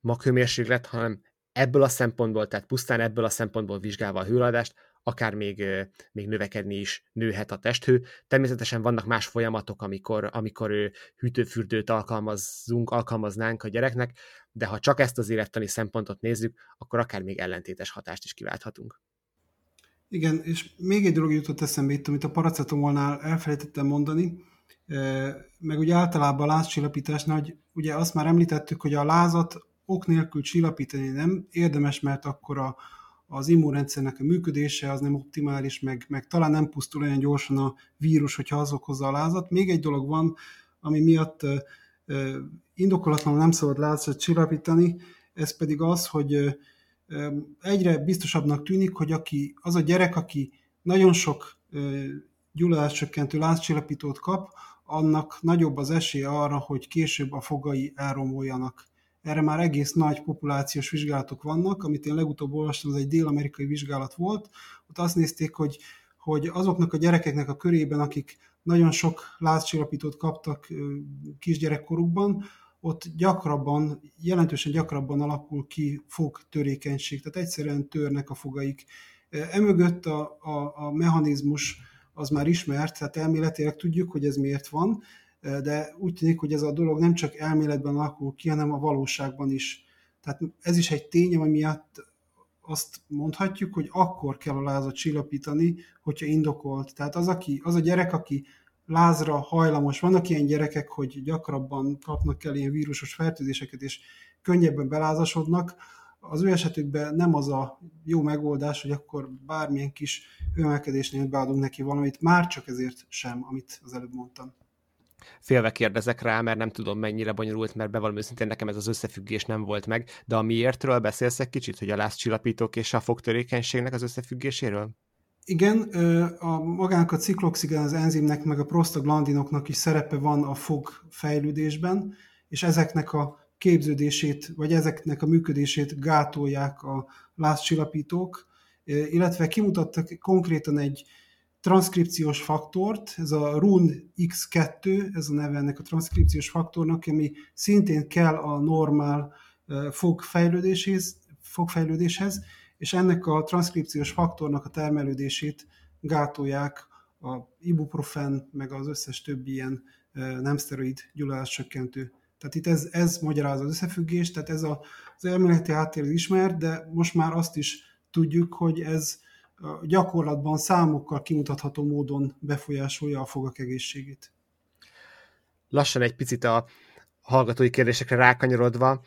maghőmérséklet, hanem ebből a szempontból, tehát pusztán ebből a szempontból vizsgálva a hőadást, akár még, még növekedni is nőhet a testhő. Természetesen vannak más folyamatok, amikor, amikor hűtőfürdőt alkalmazzunk, alkalmaznánk a gyereknek, de ha csak ezt az élettani szempontot nézzük, akkor akár még ellentétes hatást is kiválthatunk. Igen, és még egy dolog jutott eszembe itt, amit a paracetamolnál elfelejtettem mondani, e, meg ugye általában a lázcsillapításnál, hogy ugye azt már említettük, hogy a lázat ok nélkül csillapítani nem érdemes, mert akkor a, az immunrendszernek a működése az nem optimális, meg, meg talán nem pusztul olyan gyorsan a vírus, hogyha az okozza a lázat. Még egy dolog van, ami miatt e, e, indokolatlanul nem szabad lázat csillapítani, ez pedig az, hogy egyre biztosabbnak tűnik, hogy aki, az a gyerek, aki nagyon sok gyulladáscsökkentő lázcsillapítót kap, annak nagyobb az esélye arra, hogy később a fogai elromoljanak. Erre már egész nagy populációs vizsgálatok vannak, amit én legutóbb olvastam, az egy dél-amerikai vizsgálat volt. Ott azt nézték, hogy, hogy azoknak a gyerekeknek a körében, akik nagyon sok lázcsillapítót kaptak kisgyerekkorukban, ott gyakrabban, jelentősen gyakrabban alakul ki fogtörékenység, tehát egyszerűen törnek a fogaik. Emögött a, a, a mechanizmus az már ismert, tehát elméletileg tudjuk, hogy ez miért van, de úgy tűnik, hogy ez a dolog nem csak elméletben alakul ki, hanem a valóságban is. Tehát ez is egy tény, ami miatt azt mondhatjuk, hogy akkor kell a lázat csillapítani, hogyha indokolt. Tehát az, aki, az a gyerek, aki lázra hajlamos. Vannak ilyen gyerekek, hogy gyakrabban kapnak el ilyen vírusos fertőzéseket, és könnyebben belázasodnak. Az ő esetükben nem az a jó megoldás, hogy akkor bármilyen kis hőemelkedésnél beadunk neki valamit, már csak ezért sem, amit az előbb mondtam. Félve kérdezek rá, mert nem tudom mennyire bonyolult, mert bevallom őszintén nekem ez az összefüggés nem volt meg, de a miértről beszélsz egy kicsit, hogy a lázcsillapítók és a fogtörékenységnek az összefüggéséről? Igen, a magának a cikloxigen, az enzimnek, meg a prostaglandinoknak is szerepe van a fog fejlődésben, és ezeknek a képződését, vagy ezeknek a működését gátolják a lázcsillapítók, illetve kimutattak konkrétan egy transzkripciós faktort, ez a RUN X2, ez a neve ennek a transzkripciós faktornak, ami szintén kell a normál fogfejlődéshez, fogfejlődéshez, és ennek a transzkripciós faktornak a termelődését gátolják a ibuprofen, meg az összes többi ilyen nem szteroid gyulladáscsökkentő. Tehát itt ez, ez magyaráz az összefüggést, tehát ez a, az elméleti háttér ismert, de most már azt is tudjuk, hogy ez gyakorlatban számokkal kimutatható módon befolyásolja a fogak egészségét. Lassan egy picit a hallgatói kérdésekre rákanyarodva,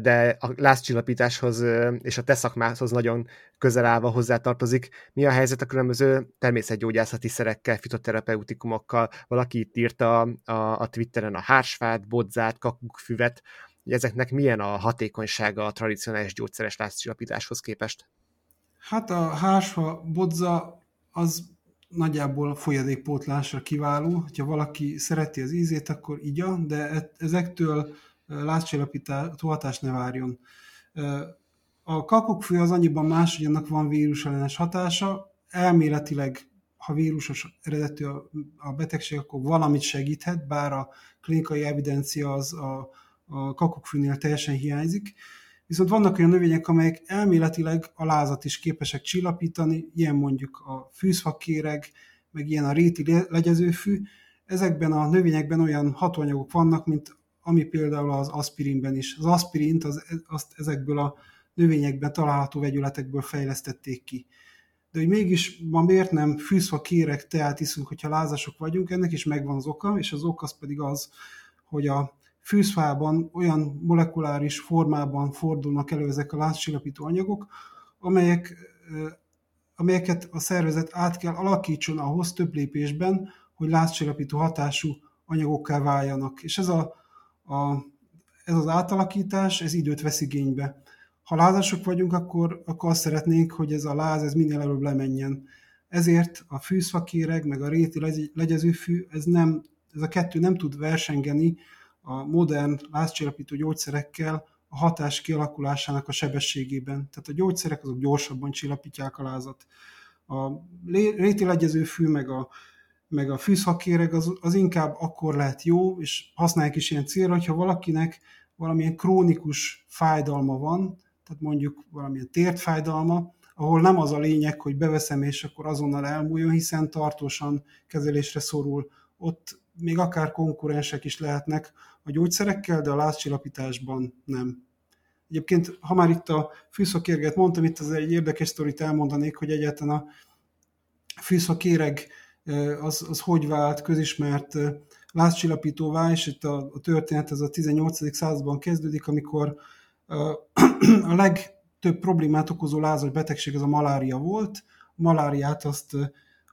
de a lázcsillapításhoz és a te szakmához nagyon közel állva hozzátartozik. Mi a helyzet a különböző természetgyógyászati szerekkel, fitoterapeutikumokkal? Valaki itt írta a, a Twitteren a hársfát, bodzát, kakukfüvet, hogy ezeknek milyen a hatékonysága a tradicionális gyógyszeres lázcsillapításhoz képest? Hát a hársfa, bodza az nagyjából folyadékpótlásra kiváló. Ha valaki szereti az ízét, akkor igya, de e- ezektől lázcsillapító hatást ne várjon. A kakokkfő az annyiban más, hogy annak van vírusellenes hatása, elméletileg ha vírusos eredetű a betegség, akkor valamit segíthet, bár a klinikai evidencia az a, a kakokkfűnél teljesen hiányzik. Viszont vannak olyan növények, amelyek elméletileg a lázat is képesek csillapítani, ilyen mondjuk a fűszfakéreg, meg ilyen a réti legyezőfű. Ezekben a növényekben olyan hatóanyagok vannak, mint ami például az aspirinben is. Az aspirint az, azt ezekből a növényekben található vegyületekből fejlesztették ki. De hogy mégis ma miért nem fűszfa kérek teát iszunk, hogyha lázasok vagyunk, ennek is megvan az oka, és az ok az pedig az, hogy a fűszfában olyan molekuláris formában fordulnak elő ezek a lázcsillapító anyagok, amelyek, amelyeket a szervezet át kell alakítson ahhoz több lépésben, hogy lázcsillapító hatású anyagokká váljanak. És ez a a, ez az átalakítás, ez időt vesz igénybe. Ha lázasok vagyunk, akkor, akkor azt szeretnénk, hogy ez a láz ez minél előbb lemenjen. Ezért a fűszfakéreg, meg a réti legyezőfű, ez, nem, ez a kettő nem tud versengeni a modern lázcsillapító gyógyszerekkel a hatás kialakulásának a sebességében. Tehát a gyógyszerek azok gyorsabban csillapítják a lázat. A réti legyezőfű, meg a meg a fűszakéreg az, az inkább akkor lehet jó, és használják is ilyen célra, hogyha valakinek valamilyen krónikus fájdalma van, tehát mondjuk valamilyen tértfájdalma, ahol nem az a lényeg, hogy beveszem és akkor azonnal elmúljon, hiszen tartósan kezelésre szorul. Ott még akár konkurensek is lehetnek a gyógyszerekkel, de a lázcsillapításban nem. Egyébként, ha már itt a fűszakérget mondtam, itt az egy érdekes sztorit elmondanék, hogy egyáltalán a fűszakéreg az, az hogy vált közismert lázcsillapítóvá, és itt a, a történet ez a 18. században kezdődik, amikor a legtöbb problémát okozó lázas betegség az a malária volt. A maláriát azt,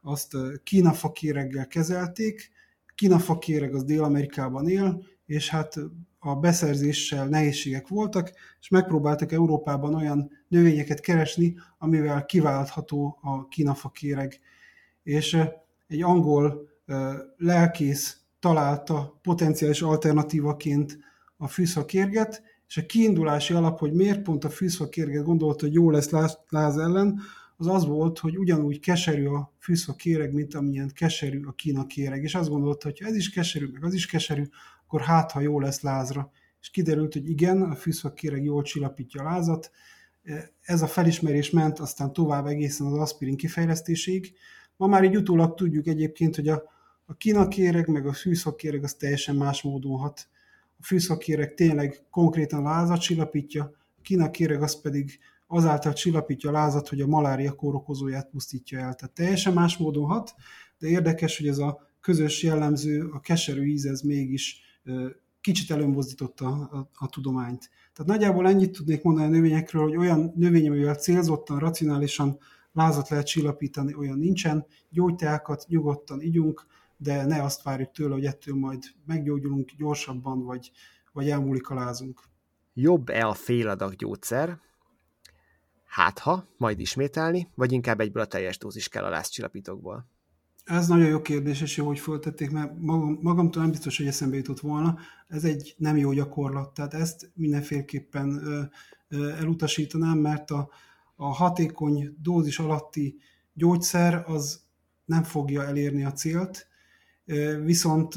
azt kínafakéreggel kezelték, kínafakéreg az Dél-Amerikában él, és hát a beszerzéssel nehézségek voltak, és megpróbáltak Európában olyan növényeket keresni, amivel kiváltható a kínafakéreg. És egy angol lelkész találta potenciális alternatívaként a fűszakérget, és a kiindulási alap, hogy miért pont a fűszakérget gondolta, hogy jó lesz láz, ellen, az az volt, hogy ugyanúgy keserű a fűszakéreg, mint amilyen keserű a kínakéreg. És azt gondolta, hogy ha ez is keserű, meg az is keserű, akkor hát, ha jó lesz lázra. És kiderült, hogy igen, a fűszakéreg jól csillapítja a lázat. Ez a felismerés ment aztán tovább egészen az aspirin kifejlesztésig, Ma már így utólag tudjuk egyébként, hogy a, a kinakéreg meg a fűszakéreg az teljesen más módon hat. A fűszakéreg tényleg konkrétan lázat csillapítja, a kinakéreg az pedig azáltal csillapítja a lázat, hogy a malária kórokozóját pusztítja el. Tehát teljesen más módon hat, de érdekes, hogy ez a közös jellemző, a keserű íz, ez mégis kicsit előmozdította a, a, tudományt. Tehát nagyjából ennyit tudnék mondani a növényekről, hogy olyan növény, amivel célzottan, racionálisan lázat lehet csillapítani, olyan nincsen. Gyógyteákat nyugodtan igyunk, de ne azt várjuk tőle, hogy ettől majd meggyógyulunk gyorsabban, vagy, vagy elmúlik a lázunk. Jobb-e a féladag gyógyszer, hát ha, majd ismételni, vagy inkább egyből a teljes dózis kell a lázcsillapítókból? Ez nagyon jó kérdés, és jó, hogy föltették, mert magam, magamtól nem biztos, hogy eszembe jutott volna. Ez egy nem jó gyakorlat, tehát ezt mindenféleképpen ö, ö, elutasítanám, mert a, a hatékony dózis alatti gyógyszer az nem fogja elérni a célt, viszont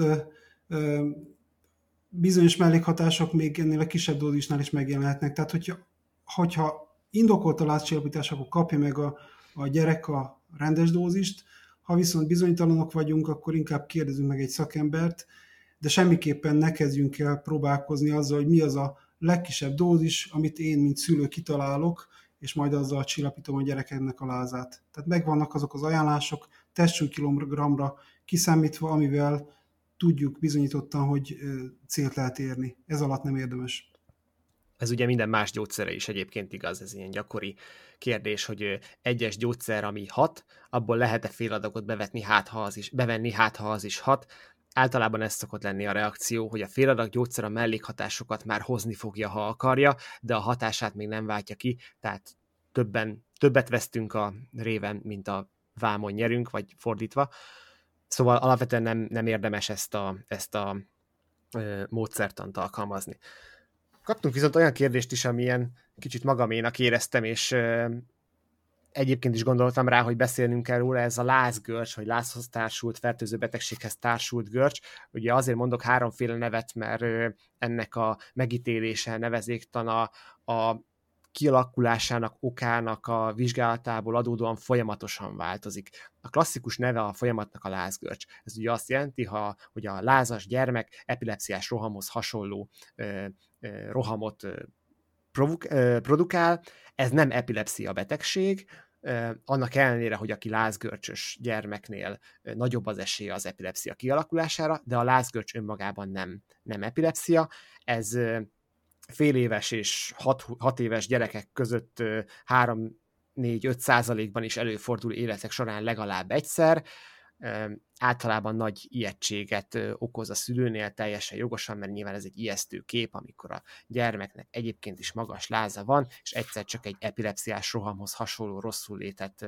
bizonyos mellékhatások még ennél a kisebb dózisnál is megjelenhetnek. Tehát, hogyha, hogyha indokolt a lázcsillapítás, akkor kapja meg a, a gyerek a rendes dózist, ha viszont bizonytalanok vagyunk, akkor inkább kérdezünk meg egy szakembert, de semmiképpen ne kezdjünk el próbálkozni azzal, hogy mi az a legkisebb dózis, amit én, mint szülő kitalálok, és majd azzal csillapítom a gyerekeknek a lázát. Tehát megvannak azok az ajánlások, testsúlykilogramra kiszámítva, amivel tudjuk bizonyítottan, hogy célt lehet érni. Ez alatt nem érdemes. Ez ugye minden más gyógyszere is egyébként igaz, ez ilyen gyakori kérdés, hogy egyes gyógyszer, ami hat, abból lehet-e fél adagot bevetni, hát ha az is, bevenni, hát ha az is hat. Általában ez szokott lenni a reakció, hogy a féladag gyógyszer a mellékhatásokat már hozni fogja, ha akarja, de a hatását még nem váltja ki, tehát többen, többet vesztünk a réven, mint a vámon nyerünk, vagy fordítva. Szóval alapvetően nem, nem érdemes ezt a, ezt a ö, módszertant alkalmazni. Kaptunk viszont olyan kérdést is, amilyen kicsit magaménak éreztem, és egyébként is gondoltam rá, hogy beszélnünk kell róla, ez a lázgörcs, vagy lázhoz társult, fertőző betegséghez társult görcs. Ugye azért mondok háromféle nevet, mert ennek a megítélése nevezéktan a, a kialakulásának okának a vizsgálatából adódóan folyamatosan változik. A klasszikus neve a folyamatnak a lázgörcs. Ez ugye azt jelenti, ha, hogy a lázas gyermek epilepsziás rohamhoz hasonló ö, ö, rohamot ö, provuk, ö, produkál. Ez nem epilepsia betegség, annak ellenére, hogy aki lázgörcsös gyermeknél nagyobb az esélye az epilepsia kialakulására, de a lázgörcs önmagában nem, nem epilepsia. Ez fél éves és hat, hat éves gyerekek között 3-4-5 százalékban is előfordul életek során legalább egyszer. Általában nagy ijegységet okoz a szülőnél teljesen jogosan, mert nyilván ez egy ijesztő kép, amikor a gyermeknek egyébként is magas láza van, és egyszer csak egy epilepsziás rohamhoz hasonló rosszul létet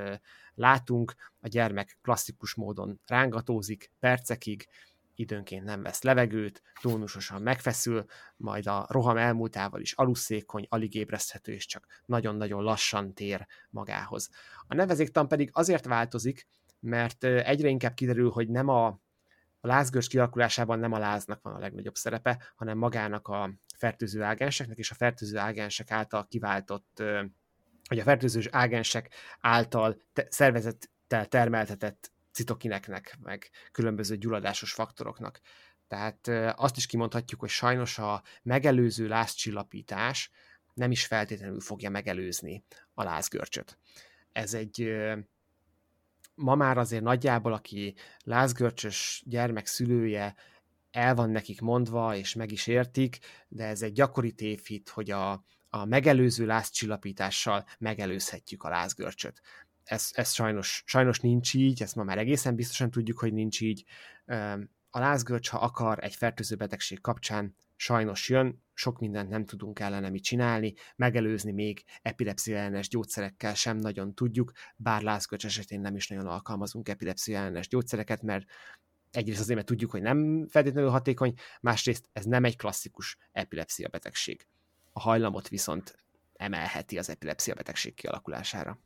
látunk. A gyermek klasszikus módon rángatózik percekig, időnként nem vesz levegőt, tónusosan megfeszül, majd a roham elmúltával is aluszékony, alig ébreszthető, és csak nagyon-nagyon lassan tér magához. A nevezéktan pedig azért változik, mert egyre inkább kiderül, hogy nem a, a lázgörcs kialakulásában nem a láznak van a legnagyobb szerepe, hanem magának a fertőző ágenseknek és a fertőző ágensek által kiváltott, vagy a fertőző ágensek által te, szervezettel termeltetett citokineknek, meg különböző gyulladásos faktoroknak. Tehát azt is kimondhatjuk, hogy sajnos a megelőző lázcsillapítás nem is feltétlenül fogja megelőzni a lázgörcsöt. Ez egy ma már azért nagyjából, aki lázgörcsös gyermek szülője, el van nekik mondva, és meg is értik, de ez egy gyakori tévhit, hogy a, a megelőző lázcsillapítással megelőzhetjük a lázgörcsöt ez, ez sajnos, sajnos nincs így, ezt ma már egészen biztosan tudjuk, hogy nincs így. A lázgörcs, ha akar egy fertőző betegség kapcsán, sajnos jön, sok mindent nem tudunk ellene mit csinálni, megelőzni még epilepszia ellenes gyógyszerekkel sem nagyon tudjuk, bár lázgörcs esetén nem is nagyon alkalmazunk epilepszia ellenes gyógyszereket, mert egyrészt azért, mert tudjuk, hogy nem feltétlenül hatékony, másrészt ez nem egy klasszikus epilepszia betegség. A hajlamot viszont emelheti az epilepszia betegség kialakulására.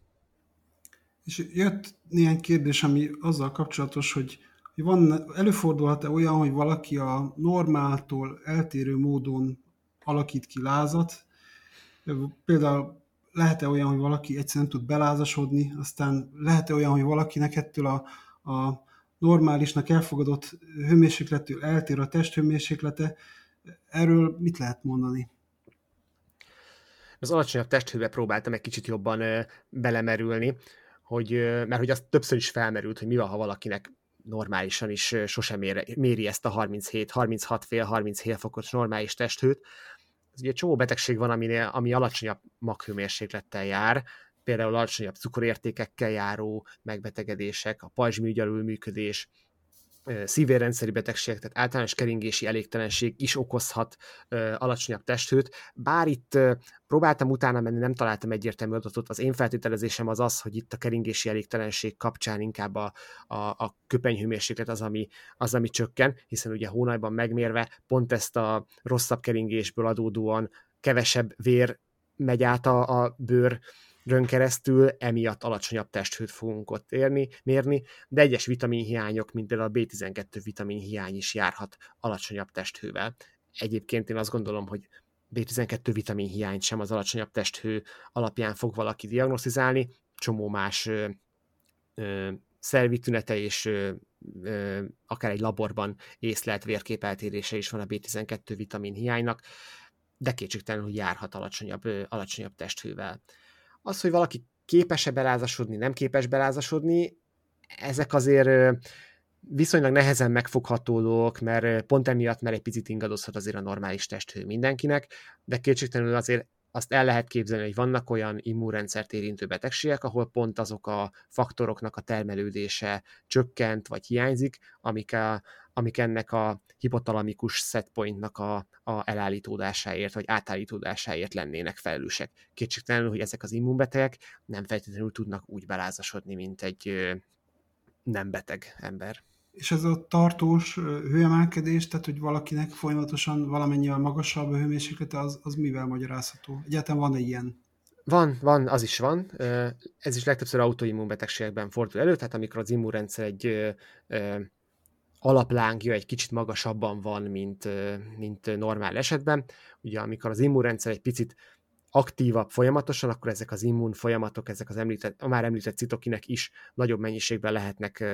És jött néhány kérdés, ami azzal kapcsolatos, hogy, hogy van, előfordulhat-e olyan, hogy valaki a normáltól eltérő módon alakít ki lázat, például lehet-e olyan, hogy valaki egyszerűen tud belázasodni, aztán lehet-e olyan, hogy valakinek ettől a, a normálisnak elfogadott hőmérsékletől eltér a testhőmérséklete, erről mit lehet mondani? Az alacsonyabb testhőbe próbáltam egy kicsit jobban belemerülni hogy, mert hogy az többször is felmerült, hogy mi van, ha valakinek normálisan is sosem méri, méri ezt a 37, 36 fél, 37 fokos normális testhőt. Ez ugye csomó betegség van, aminél, ami alacsonyabb maghőmérséklettel jár, például alacsonyabb cukorértékekkel járó megbetegedések, a pajzsmű működés, szívérrendszeri betegségek, tehát általános keringési elégtelenség is okozhat alacsonyabb testhőt, bár itt próbáltam utána menni, nem találtam egyértelmű adatot, az én feltételezésem az az, hogy itt a keringési elégtelenség kapcsán inkább a, a, a köpenyhőmérséklet az ami, az, ami csökken, hiszen ugye hónajban megmérve pont ezt a rosszabb keringésből adódóan kevesebb vér megy át a, a bőr keresztül, emiatt alacsonyabb testhőt fogunk ott érni, mérni, de egyes vitaminhiányok, mint például a B12 vitaminhiány is járhat alacsonyabb testhővel. Egyébként én azt gondolom, hogy B12 vitaminhiányt sem az alacsonyabb testhő alapján fog valaki diagnosztizálni, csomó más ö, ö, szervi tünete és ö, ö, akár egy laborban észlelt vérképeltérése is van a B12 vitamin hiánynak, de kétségtelenül járhat alacsonyabb, ö, alacsonyabb testhővel. Az, hogy valaki képes-e belázasodni, nem képes belázasodni, ezek azért viszonylag nehezen megfogható mert pont emiatt, mert egy picit ingadozhat azért a normális testhő mindenkinek, de kétségtelenül azért azt el lehet képzelni, hogy vannak olyan immunrendszert érintő betegségek, ahol pont azok a faktoroknak a termelődése csökkent vagy hiányzik, amik, a, amik ennek a hipotalamikus setpointnak a, a elállítódásáért vagy átállítódásáért lennének felelősek. Kétségtelenül, hogy ezek az immunbetegek nem feltétlenül tudnak úgy belázasodni, mint egy nem beteg ember. És ez a tartós hőemelkedés, tehát hogy valakinek folyamatosan valamennyivel magasabb a hőmérséklete, az, az mivel magyarázható? Egyáltalán van-e ilyen? Van, van, az is van. Ez is legtöbbször autoimmunbetegségekben fordul elő, tehát amikor az immunrendszer egy alaplángja egy kicsit magasabban van, mint, mint normál esetben. Ugye amikor az immunrendszer egy picit aktívabb folyamatosan, akkor ezek az immun folyamatok, ezek az említett, a már említett citokinek is nagyobb mennyiségben lehetnek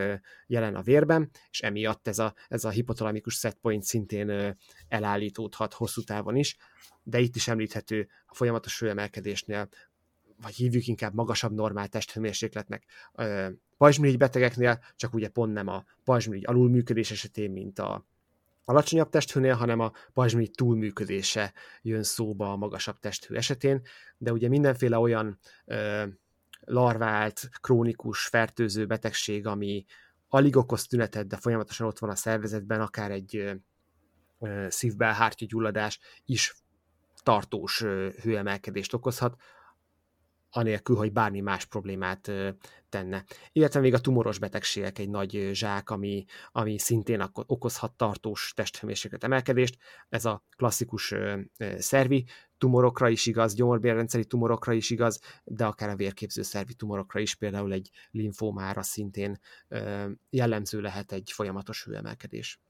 jelen a vérben, és emiatt ez a, ez a hipotalamikus setpoint szintén elállítódhat hosszú távon is, de itt is említhető a folyamatos főemelkedésnél, vagy hívjuk inkább magasabb normál testhőmérsékletnek, pajzsmirigy betegeknél, csak ugye pont nem a pajzsmirigy alulműködés esetén, mint a alacsonyabb testhőnél, hanem a pajzsmirigy túlműködése jön szóba a magasabb testhő esetén, de ugye mindenféle olyan ö, larvált, krónikus, fertőző betegség, ami alig okoz tünetet, de folyamatosan ott van a szervezetben, akár egy szívbelhártya gyulladás is tartós hőemelkedést okozhat, anélkül, hogy bármi más problémát tenne. Illetve még a tumoros betegségek egy nagy zsák, ami, ami szintén okozhat tartós testhőmérséklet emelkedést. Ez a klasszikus szervi tumorokra is igaz, gyomorbérrendszeri tumorokra is igaz, de akár a vérképző szervi tumorokra is, például egy linfómára szintén jellemző lehet egy folyamatos hőemelkedés.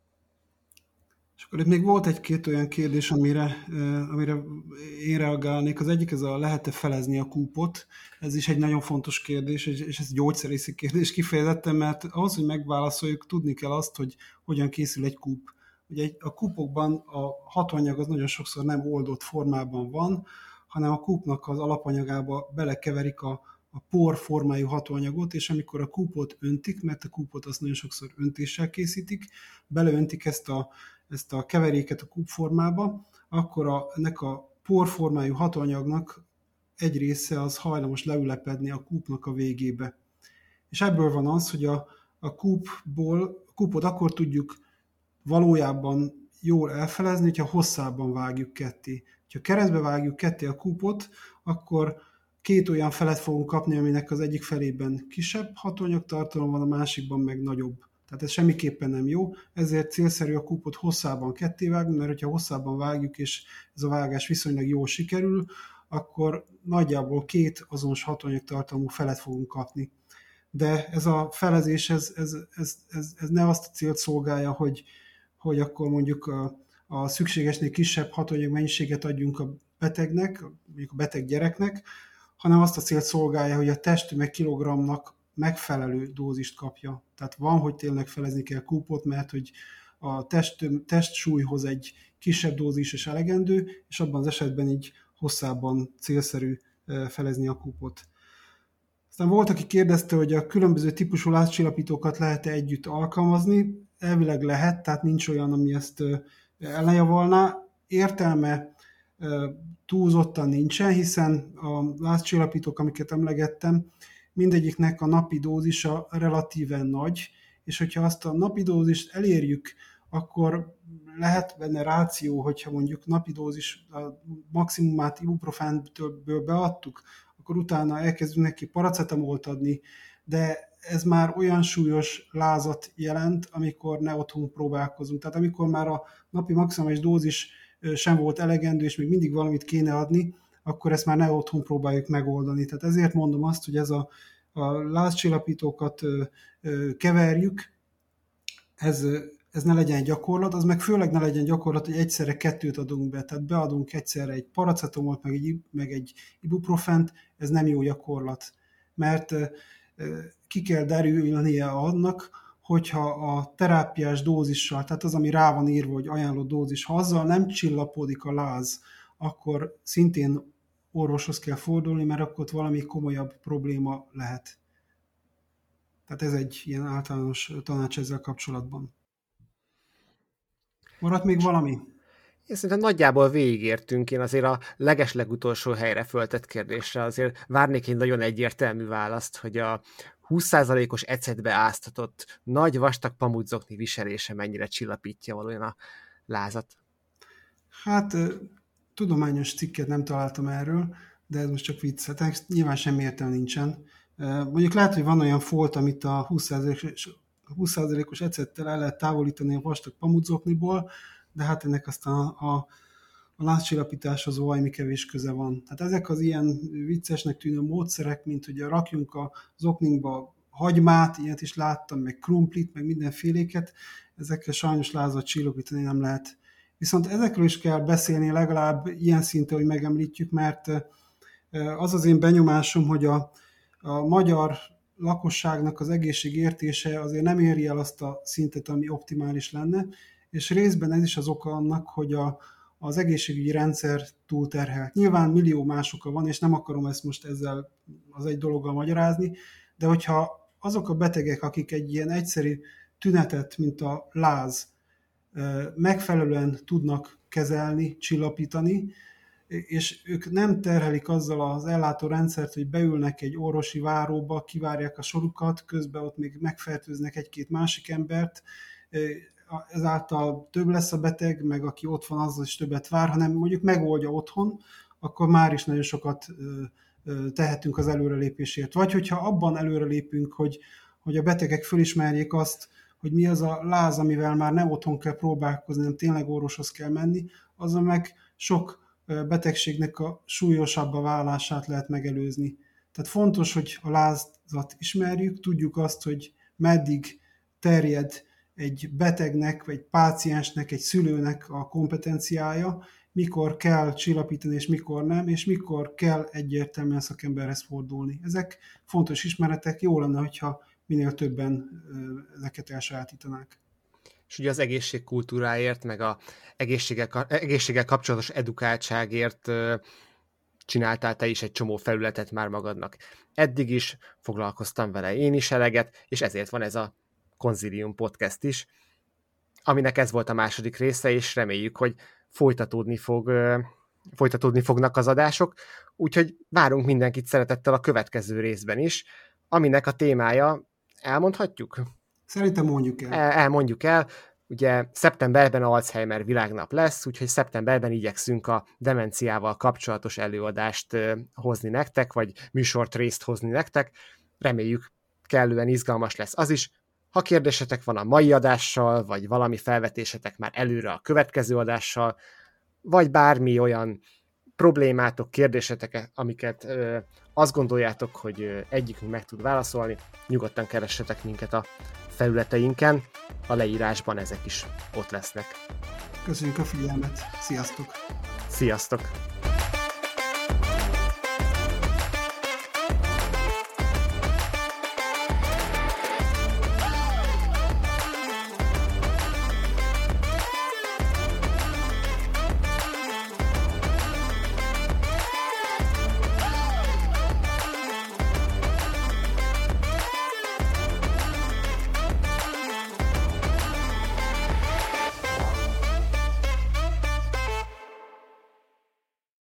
És akkor itt még volt egy-két olyan kérdés, amire, amire én reagálnék. Az egyik ez a lehet-e felezni a kúpot. Ez is egy nagyon fontos kérdés, és ez gyógyszerészi kérdés kifejezetten, mert ahhoz, hogy megválaszoljuk, tudni kell azt, hogy hogyan készül egy kúp. Ugye a kúpokban a hatóanyag az nagyon sokszor nem oldott formában van, hanem a kúpnak az alapanyagába belekeverik a, a por formájú hatóanyagot, és amikor a kúpot öntik, mert a kúpot azt nagyon sokszor öntéssel készítik, beleöntik ezt a ezt a keveréket a kubformába, akkor a, ennek a porformájú hatóanyagnak egy része az hajlamos leülepedni a kúpnak a végébe. És ebből van az, hogy a, a kúpból, a kúpot akkor tudjuk valójában jól elfelezni, hogyha hosszában vágjuk ketté. Ha keresztbe vágjuk ketté a kúpot, akkor két olyan felet fogunk kapni, aminek az egyik felében kisebb hatóanyagtartalom van, a másikban meg nagyobb. Tehát ez semmiképpen nem jó, ezért célszerű a kupot hosszában ketté vágni, mert hogyha hosszában vágjuk, és ez a vágás viszonylag jól sikerül, akkor nagyjából két azonos hatóanyagtartalmú felet fogunk kapni. De ez a felezés, ez, ez, ez, ez, ez ne azt a célt szolgálja, hogy, hogy akkor mondjuk a, a szükségesnél kisebb hatóanyag mennyiséget adjunk a betegnek, mondjuk a beteg gyereknek, hanem azt a célt szolgálja, hogy a testtömeg kilogramnak megfelelő dózist kapja. Tehát van, hogy tényleg felezni kell kúpot, mert hogy a test, test súlyhoz egy kisebb dózis is elegendő, és abban az esetben így hosszában célszerű felezni a kúpot. Aztán volt, aki kérdezte, hogy a különböző típusú lázcsillapítókat lehet-e együtt alkalmazni. Elvileg lehet, tehát nincs olyan, ami ezt ellenjavolná. Értelme túlzottan nincsen, hiszen a lázcsillapítók, amiket emlegettem, mindegyiknek a napi dózisa relatíven nagy, és hogyha azt a napi dózist elérjük, akkor lehet benne ráció, hogyha mondjuk napi dózis a maximumát ibuprofentből beadtuk, akkor utána elkezdünk neki paracetamolt adni, de ez már olyan súlyos lázat jelent, amikor ne otthon próbálkozunk. Tehát amikor már a napi maximális dózis sem volt elegendő, és még mindig valamit kéne adni, akkor ezt már ne otthon próbáljuk megoldani. Tehát ezért mondom azt, hogy ez a, a lázcsillapítókat keverjük, ez, ez ne legyen gyakorlat, az meg főleg ne legyen gyakorlat, hogy egyszerre kettőt adunk be, tehát beadunk egyszerre egy paracetamot, meg egy, meg egy ibuprofent, ez nem jó gyakorlat, mert ki kell derülnie annak, hogyha a terápiás dózissal, tehát az, ami rá van írva, hogy ajánlott dózis, ha azzal nem csillapodik a láz, akkor szintén orvoshoz kell fordulni, mert akkor ott valami komolyabb probléma lehet. Tehát ez egy ilyen általános tanács ezzel kapcsolatban. Maradt még valami? Én szerintem nagyjából végigértünk. Én azért a legeslegutolsó helyre föltett kérdésre azért várnék egy nagyon egyértelmű választ, hogy a 20%-os ecetbe áztatott nagy vastag pamutzokni viselése mennyire csillapítja valójában a lázat. Hát tudományos cikket nem találtam erről, de ez most csak vicc. Hát nyilván semmi értelme nincsen. Mondjuk lehet, hogy van olyan folt, amit a 20%-os 20%-os ecettel el lehet távolítani a vastag pamutzokniból, de hát ennek aztán a, a, a lázcsillapításhoz valami kevés köze van. Tehát ezek az ilyen viccesnek tűnő módszerek, mint ugye rakjunk az okninkba hagymát, ilyet is láttam, meg krumplit, meg mindenféléket, ezekkel sajnos lázat csillapítani nem lehet. Viszont ezekről is kell beszélni legalább ilyen szinten, hogy megemlítjük, mert az az én benyomásom, hogy a, a magyar lakosságnak az egészségértése azért nem éri el azt a szintet, ami optimális lenne, és részben ez is az oka annak, hogy a, az egészségügyi rendszer túlterhelt. Nyilván millió más oka van, és nem akarom ezt most ezzel az egy dologgal magyarázni, de hogyha azok a betegek, akik egy ilyen egyszerű tünetet, mint a láz, megfelelően tudnak kezelni, csillapítani, és ők nem terhelik azzal az ellátórendszert, hogy beülnek egy orvosi váróba, kivárják a sorukat, közben ott még megfertőznek egy-két másik embert, ezáltal több lesz a beteg, meg aki ott van, az is többet vár, hanem mondjuk megoldja otthon, akkor már is nagyon sokat tehetünk az előrelépésért. Vagy hogyha abban előrelépünk, hogy, hogy a betegek fölismerjék azt, hogy mi az a láz, amivel már nem otthon kell próbálkozni, hanem tényleg orvoshoz kell menni, azon meg sok betegségnek a súlyosabb a vállását lehet megelőzni. Tehát fontos, hogy a lázat ismerjük, tudjuk azt, hogy meddig terjed egy betegnek, vagy páciensnek, egy szülőnek a kompetenciája, mikor kell csillapítani, és mikor nem, és mikor kell egyértelműen szakemberhez fordulni. Ezek fontos ismeretek, jó lenne, hogyha minél többen ezeket elsajátítanák. És ugye az egészségkultúráért, meg a egészséggel, egészséggel kapcsolatos edukáltságért csináltál te is egy csomó felületet már magadnak. Eddig is foglalkoztam vele én is eleget, és ezért van ez a Konzilium podcast is, aminek ez volt a második része, és reméljük, hogy folytatódni, fog, folytatódni fognak az adások, úgyhogy várunk mindenkit szeretettel a következő részben is, aminek a témája elmondhatjuk? Szerintem mondjuk el. el elmondjuk el. Ugye szeptemberben Alzheimer világnap lesz, úgyhogy szeptemberben igyekszünk a demenciával kapcsolatos előadást hozni nektek, vagy műsort részt hozni nektek. Reméljük kellően izgalmas lesz az is. Ha kérdésetek van a mai adással, vagy valami felvetésetek már előre a következő adással, vagy bármi olyan problémátok, kérdésetek, amiket ö, azt gondoljátok, hogy ö, egyikünk meg tud válaszolni, nyugodtan keressetek minket a felületeinken, a leírásban ezek is ott lesznek. Köszönjük a figyelmet, sziasztok! Sziasztok!